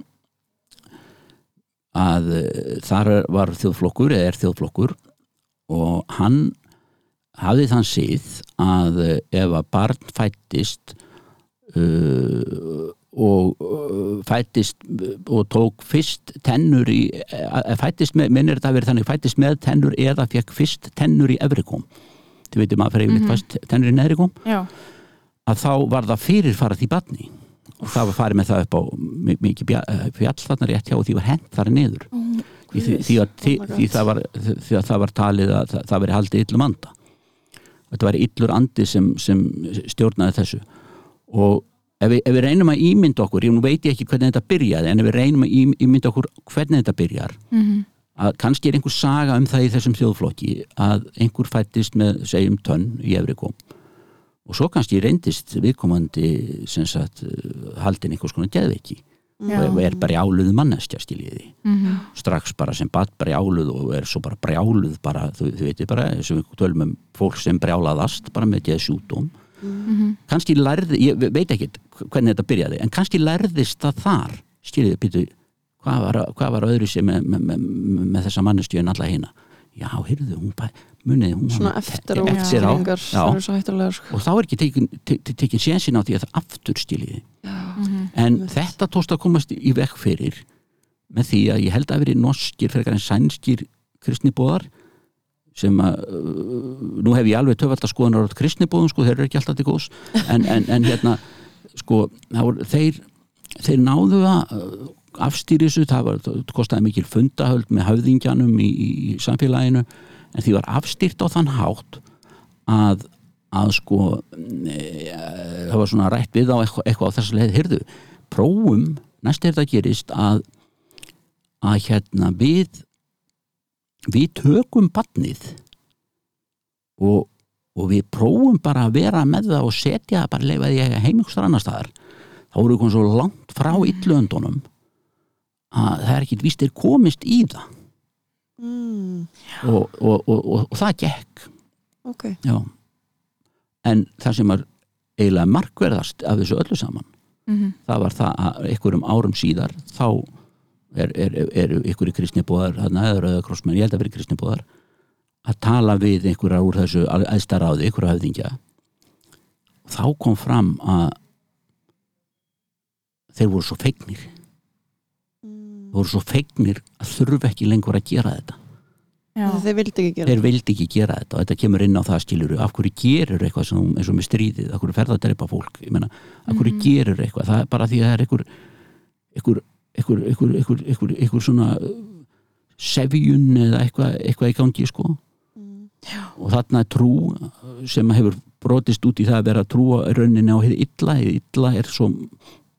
að uh, þar var þjóðflokkur eða er þjóðflokkur og hann hafði þann síð að uh, ef að barn fættist uh, og uh, fættist og tók fyrst tennur í uh, fættist með, minnir þetta að vera þannig fættist með tennur eða fekk fyrst tennur í efrikom þið veitum að fyrir yfirleitt fæst tennur í neðrikom já, að þá var það fyrirfarað í batni og það var farið með það upp á mi- mikið eh, fjall þarna rétt hjá og því var hent þar niður. Því, því, því, að, því, því, það var, því að það var talið að það, það veri haldið illum anda. Þetta var illur andi sem, sem stjórnaði þessu. Og ef við, ef við reynum að ímynda okkur ég veit ekki hvernig þetta byrjaði en ef við reynum að ím- ímynda okkur hvernig þetta byrjar mhm, að kannski er einhver saga um það í þessum þjóðflokki að einhver fættist með segjum tönn í Efrikom og svo kannski reyndist viðkomandi sem sagt haldin einhvers konar geðveiki. Já. og er brjáluð manneskja skiljiði Mhm. strax bara sem bad brjáluð og er svo bara brjáluð bara, þú, þú veitir bara, við tölum um fólk sem brjálaðast bara með geðsjúdóm Mhm. kannski lærði, ég veit ekki hvernig þetta byrjaði, en kannski lærðist það þar, skiljiði, býtu hvað var, hvað var öðru sem með, með, með, með þessa manneskju en alla hina já, heyrðu, hún bæ, muniði hún svona eftir og eftir á, sko. og þá er ekki tekin, te, te, tekin sénsinn á því að það aftur skiljiði Mhm. en Einmitt. þetta tókst að komast í vekk fyrir með því að ég held að veri norskir frekar en sænskir kristnibóðar sem að uh, nú hef ég alveg töfald að skoðunar á kristnibóðum sko, þeir eru ekki alltaf til góðs. En, en, en hérna sko, voru- þeir, þeir náðu að uh, afstýri þessu, það, var, það kostaði mikil fundahöld með höfðingjanum í, í, í samfélaginu en því var afstýrt á þann hátt að að sko e, það var svona rætt við á eitthvað, eitthvað á þess að leið, heyrðu, prófum næst er þetta gerist að að hérna við við tökum badnið og, og við prófum bara að vera með það og setja það bara leifa því að heimingstar annar staðar. Þá eru við komið svo langt frá illöndunum að það er ekkit víst er komist í það. Mm, og, og, og, það gekk. Ok. Já. En það sem var eiginlega markverðast af þessu öllu saman Mhm. það var það að einhverjum árum síðar þá er, er, er einhverju kristnibóðar, þarna eða krossmenn ég held að vera kristnibóðar að tala við einhverja úr þessu aðstæðráði, einhverja höfðingja þá kom fram að þeir voru svo feignir mm. voru svo feignir að þurfa ekki lengur að gera þetta Já. þeir vildi ekki gera þeir vildi ekki gera þetta og þetta kemur inn á það skiluru af hverju gerur eitthvað sem, eins og með stríðið af hverju ferða að drepa fólk ég meina, af hverju Mhm. gerur eitthvað, það er bara því að það er einhver einhver, einhver, einhver, einhver, einhver, svona uh, sefjun eða eitthvað, eitthvað í gangi sko Mm. og þarna er trú sem hefur brotist út í það að vera trú á rauninni á hefði illa, hefði illa er svo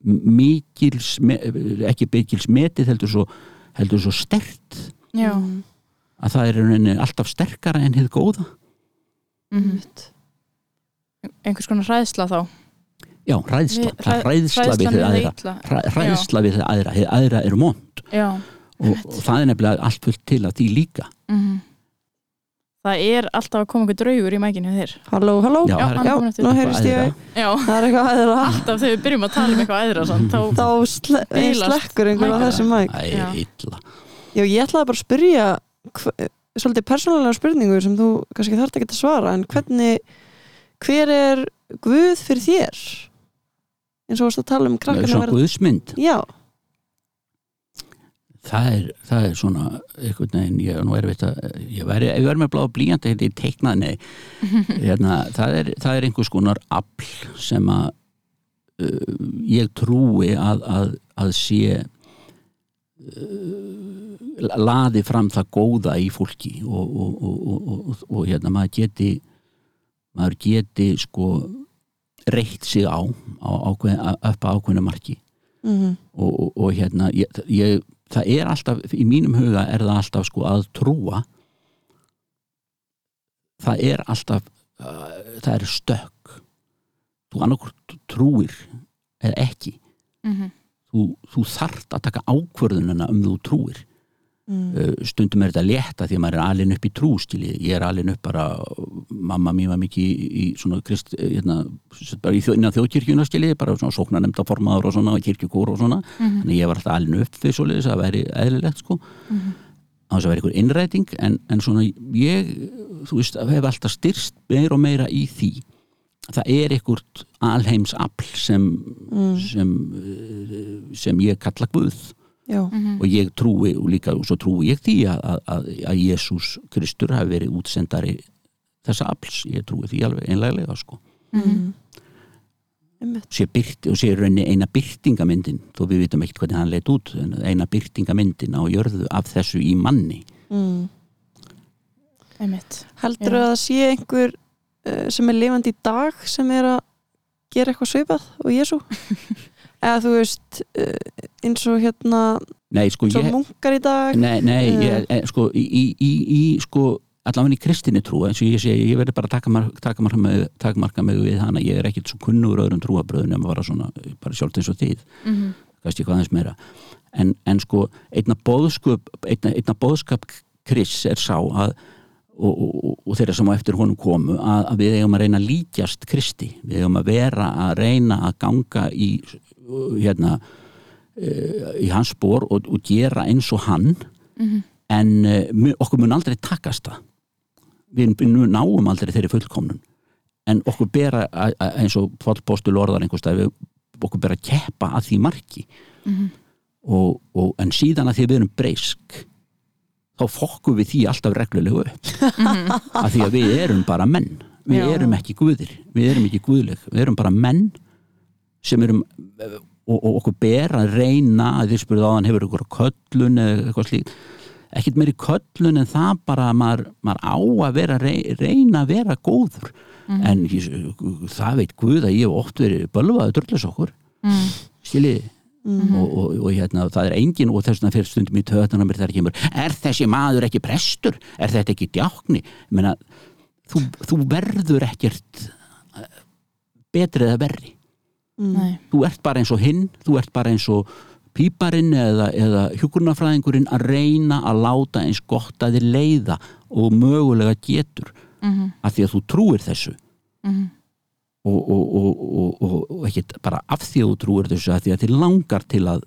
mikils ekki mikils metið heldur svo, heldur svo stert Já. Mm. að það er rauninni alltaf sterkara en hefði góða. Einmitt. einhvers konar hræðsla þá Já, hræðsla, Við- það er hræðsla við þið það aðra. hræðsla við þið aðra, þið aðra er mond já. og, og það er nefnilega allt fullt til að því líka. Mhm. það er alltaf að koma einhver draugur í mækinu þér. Halló, halló. Já, Já, það er er nú heyrist ég? Það er eitthvað aðra alltaf þegar við byrjum að tala um eitthvað æðra sann, þá, þá sle Bilast slekkur einhver á þessum mæk. Æ, Já. illa. Já, ég ætlaði bara að spyrja svolítið persónulega spurningu sem þú kannski þarft ekki að svara en hvernig hver er Guð fyrir þér? Eins og varst að tala um krakkar Svona guðsmynd. Já, það er, það er svona einhvern veginn, ég er nú erfitt að ég væri með bláða blíjandi þetta ég teiknað, nei. Hérna, það, er, það er einhvers konar afl sem að uh, ég trúi að, að, að sé uh, laði fram það góða í fólki og, og, og, og, og, og hérna maður geti maður geti sko reitt sig á, á ákveð, upp á ákveðinu marki. Mm og, og, og hérna ég, ég, það er alltaf, í mínum huga er það alltaf sko að trúa. Það er alltaf uh, það er stökk. Þú annarkvort trúir eða ekki. Mhm. þú, þú þart að taka ákvörðunina um þú trúir mm. stundum er þetta létta því að maður er alin upp í trú skilji, ég er alin upp bara mamma mín var mikið í, í svona krist, hérna, bara í þjóðkirkjuna skilji, bara svona sóknarnemnda formaður og svona, og kirkjukór og svona Mhm. þannig að ég var alltaf alin upp við svoleiðis að væri eðlilegt sko Mhm. á þess að vera einhver innræting en, en svona ég, þú veist, hef alltaf styrst meira og meira í því það er einhvert alheims afl sem, Mm. sem eh, sem ég kalla Guð Já, Mhm. og ég trúi og líka og svo trúi ég því að, að, að, að Jésús Kristur hafi verið útsendari þessa afls, ég trúi því alveg einlega sko Mhm. mm. Einmitt. sé byrti, og sé raunni eina byrtingamyndin þó við vitum ekkert hvernig hann leit út en eina byrtingamyndin á jörðu af þessu í manni Mm. Einmitt. Heldur Já. að það sé einhver uh, sem er lifandi í dag sem er að gera eitthvað svipað og Jésu eða þú veist uh, eins og hérna nei, sko, svo ég, munkar í dag. Nei, nei Eh. ég, eh, sko, í, í, í, í sko allavega í kristinni trú eins og ég segi, ég verði bara að taka, mark, taka, marka mig, taka marka mig við hana. Ég er ekkit svo kunnur öðrum trúabröðun en bara svona, bara sjálft eins og þið. Mm -hmm. kannski hvað aðeins meira. En, en sko, einna bóðskap einna, einna bóðskap Chris er sá að og, og, og þeirra sem á eftir honum komu að, að við eigum að reyna að líkjast Kristi. Við eigum að vera að reyna að ganga í hérna í hans spór og, og gera eins og hann Mhm. en uh, okkur mun aldrei takast það við, náum aldrei þeirri fullkomnun en okkur bera eins og fólkpostul orðar einhverstað okkur bera að keppa að því marki Mhm. og, og, en síðan að því við erum breysk þá fokkum við því alltaf reglulegu upp að því að við erum bara menn við Já. erum ekki guðir, við erum ekki guðleg við erum bara menn sem erum og, og okkur ber að reyna að þið spurðu á hann hefur ykkur köllun eða eitthvað slíkt? Ekkert meiri köllun en það bara að maður, maður á að vera rey- reyna að vera góður. En ég, það veit Guð að ég hef oft verið bölvaður drullis okkur. Mm. skiljiði? Og, og, og hérna, það er engin og þess vegna fyrir stundum í töðan mér þegar kemur er þessi maður ekki prestur? Er þetta ekki djákni? Ég meina, þú, þú verður ekkert eh, betri eða verri Nei. þú ert bara eins og hinn þú ert bara eins og píparinn eða, eða hjúkurnafræðingurinn að reyna að láta eins gott að þið leiða og mögulega getur Mhm. af því að þú trúir þessu Mhm. og, og, og, og, og, og ekki bara af því að þú trúir þessu af því að þið langar til að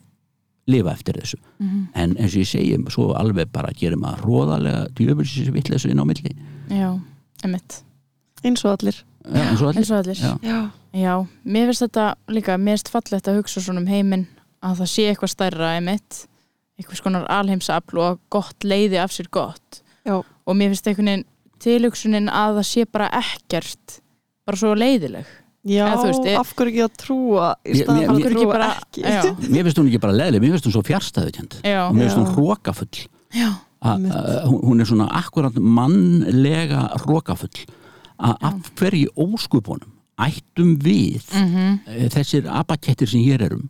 lifa eftir þessu Mhm. en eins og ég segi, svo alveg bara gerir maður hróðalega djöfulsis vitleysu inn á milli Já, emitt eins og allir. Já, eins og allir. Eins og allir. Já. já, Já, mér finnst þetta líka finnst fallegt að hugsa svona um heiminn að það sé eitthvað stærra emitt eitthvað skonar alheimsafl og gott leiði af sér gott. Já. og mér finnst einhvern veginn tilhugsunin að það sé bara ekkert bara svo leiðileg. Já veist, ég- af hverju ekki að trúa í staðan Af að hverju ekki trúa bara ekki? Já, mér finnst hún ekki bara leðileg, mér finnst hún svo fjárstæðukend já, og mér finnst hún hrókafull hún hún er svona akkurat mannlega hrókafull að af hverju óskupunum ættum við mhm, eh, þessir abakettir sem hér erum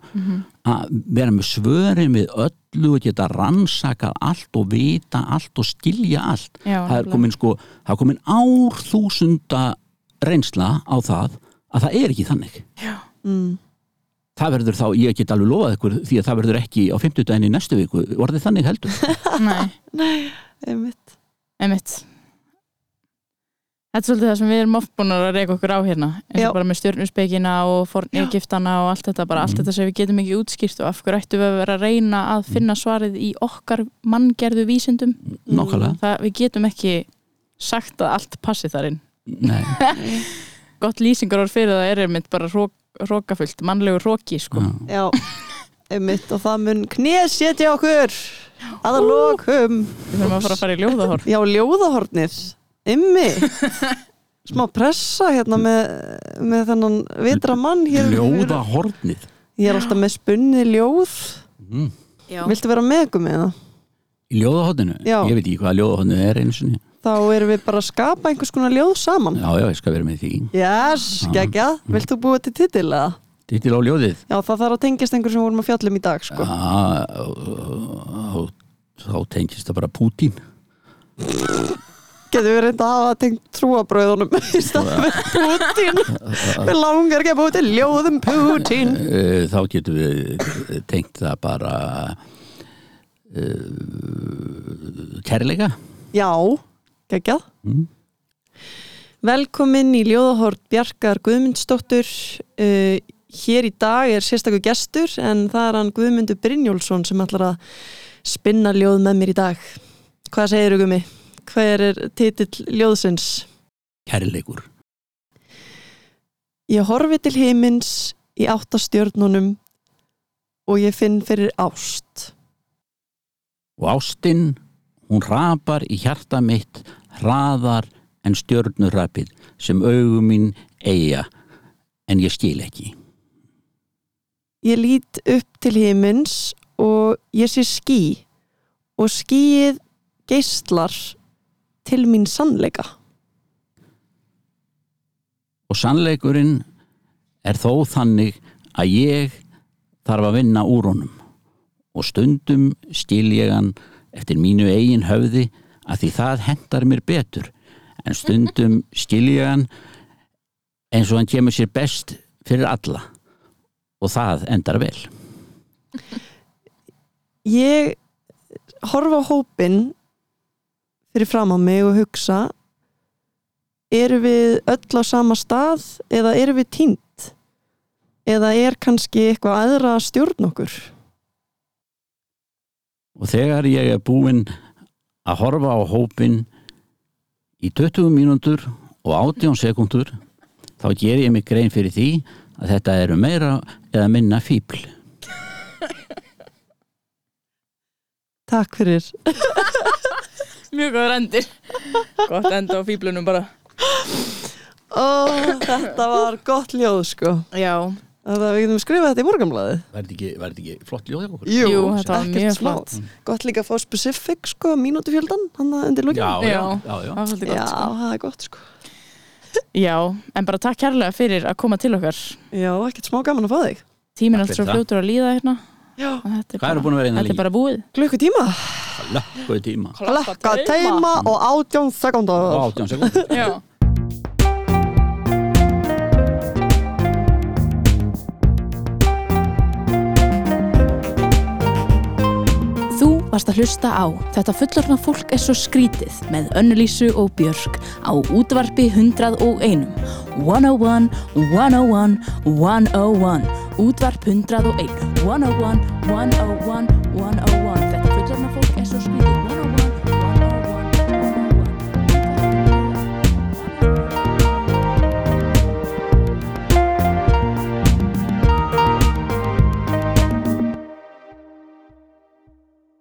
að vera með svörin við öllu og geta rannsakað allt og vita allt og skilja allt? Já það er komin sko, það er komin árþúsunda reynsla á það að það er ekki þannig. Mm. það verður þá, ég get alveg lofað ykkur því að það verður ekki á 50 daginn í næstu viku orðið þannig heldur. Nei, einmitt. Emitt Þetta er svolítið það sem við erum oft búin að reyka okkur á hérna eins Já. og bara með stjörnuspeikina og forni giftana og allt þetta, bara allt Mhm. þetta sem við getum ekki útskýrt og af hverju ættum við að vera að reyna að finna svarið í okkar manngerðu vísindum? Nákvæmlega, það, við getum ekki sagt að allt passi þar inn. Nei. Gott lýsingar orð fyrir það er einmitt bara rók, rókafullt, mannlegur róki sko. já. já, einmitt og það mun knésetja okkur að lokum. Við þurfum að fara að fara í ljóðahor já, ljóðahornið ymmi smá pressa hérna með, með þennan vitra mann hér. Ljóða hornið ég er alltaf með spunnið ljóð. Mm. viltu vera með ykkur með það? í ljóðahorninu, Já. ég veit ekki hvað ljóðahornið er einu sinni, þá erum við bara að skapa einhvers konar ljóð saman. Já já, ég skal vera með því. Yes, Já. geggjað, vilt þú búa til titil eða? Titil á ljóðið? Já, það þarf að tengjast einhver sem við vorum að fjallum í dag sko. Já, þá- þá tengist það bara Pútín getur við reynda að hafa tengt trúabröðunum í staðan með Putin við langar ekki að búa til ljóðum Putin Eh, þá getum við tengt það bara uh, kærleika. Já, geggjað. Mm. Velkomin í ljóðahort Bjarkar Guðmundsdóttur. Uh, Hér í dag er sérstakur gestur en það er hann Guðmundur Brynjólfsson sem ætlar að spinna ljóð með mér í dag. Hvað segir þú Gumi? Hver er titill ljóðsins? kærleikur Ég horfi til himins í áttastjörnunum og ég finn fyrir ást. Og ástinn, hún rapar í hjarta mitt hraðar en stjörnurrapið sem augum mín eiga en ég skil ekki. Ég lít upp til himins og ég sé ský og skýið geistlar til mín sannleika. og sannleikurinn er þó þannig að ég þarf að vinna úr honum. Og stundum skil ég hann eftir mínu eigin höfði að því það hendar mér betur. En stundum skilja hann eins og hann kemur sér best fyrir alla. Og það endar vel. Ég horfa hópin fyrir fram á mig og hugsa eru við öll á sama stað eða eru við tínt eða er kannski eitthvað aðra að stjórn okkur? Og þegar ég er búinn að horfa á hópin í 20 mínútur og 18 sekundur þá ger ég mig grein fyrir því að þetta eru meira eða minna fíbl Takk fyrir Mjög góður endir Gott enda á fýblunum bara Ó, Þetta var gott ljóð sko Já, Það við getum skrifað þetta í morgamlaði Var þetta ekki, var þetta ekki flott ljóð hjá okkur? Jú, þetta var ekkert mjög smá. flott. Gott líka að fá specific sko, mínútufjöldan hann undir lókin Já, já, Já. já, já. það var svolítið Já, gott sko. það er gott sko Já, en bara takk kærlega fyrir að koma til okkar Já, ekkert smá gaman að fá þig Tíminn Takk allt svo fyrir það. fljótur að líða hérna Já, og Þetta er Hvað eru bara, búin að vera hérna þetta er lengi? bara búið klukkutíma Lökkuði tíma. Klakka teima og átjón sekundar og 18 sekundur Já. Þú varst að hlusta á Þetta fullorna fólk er svo skrítið með Önnulísu og Björk á útvarpi 101 101, 101, 101 Útvarp 101 101, 101, 101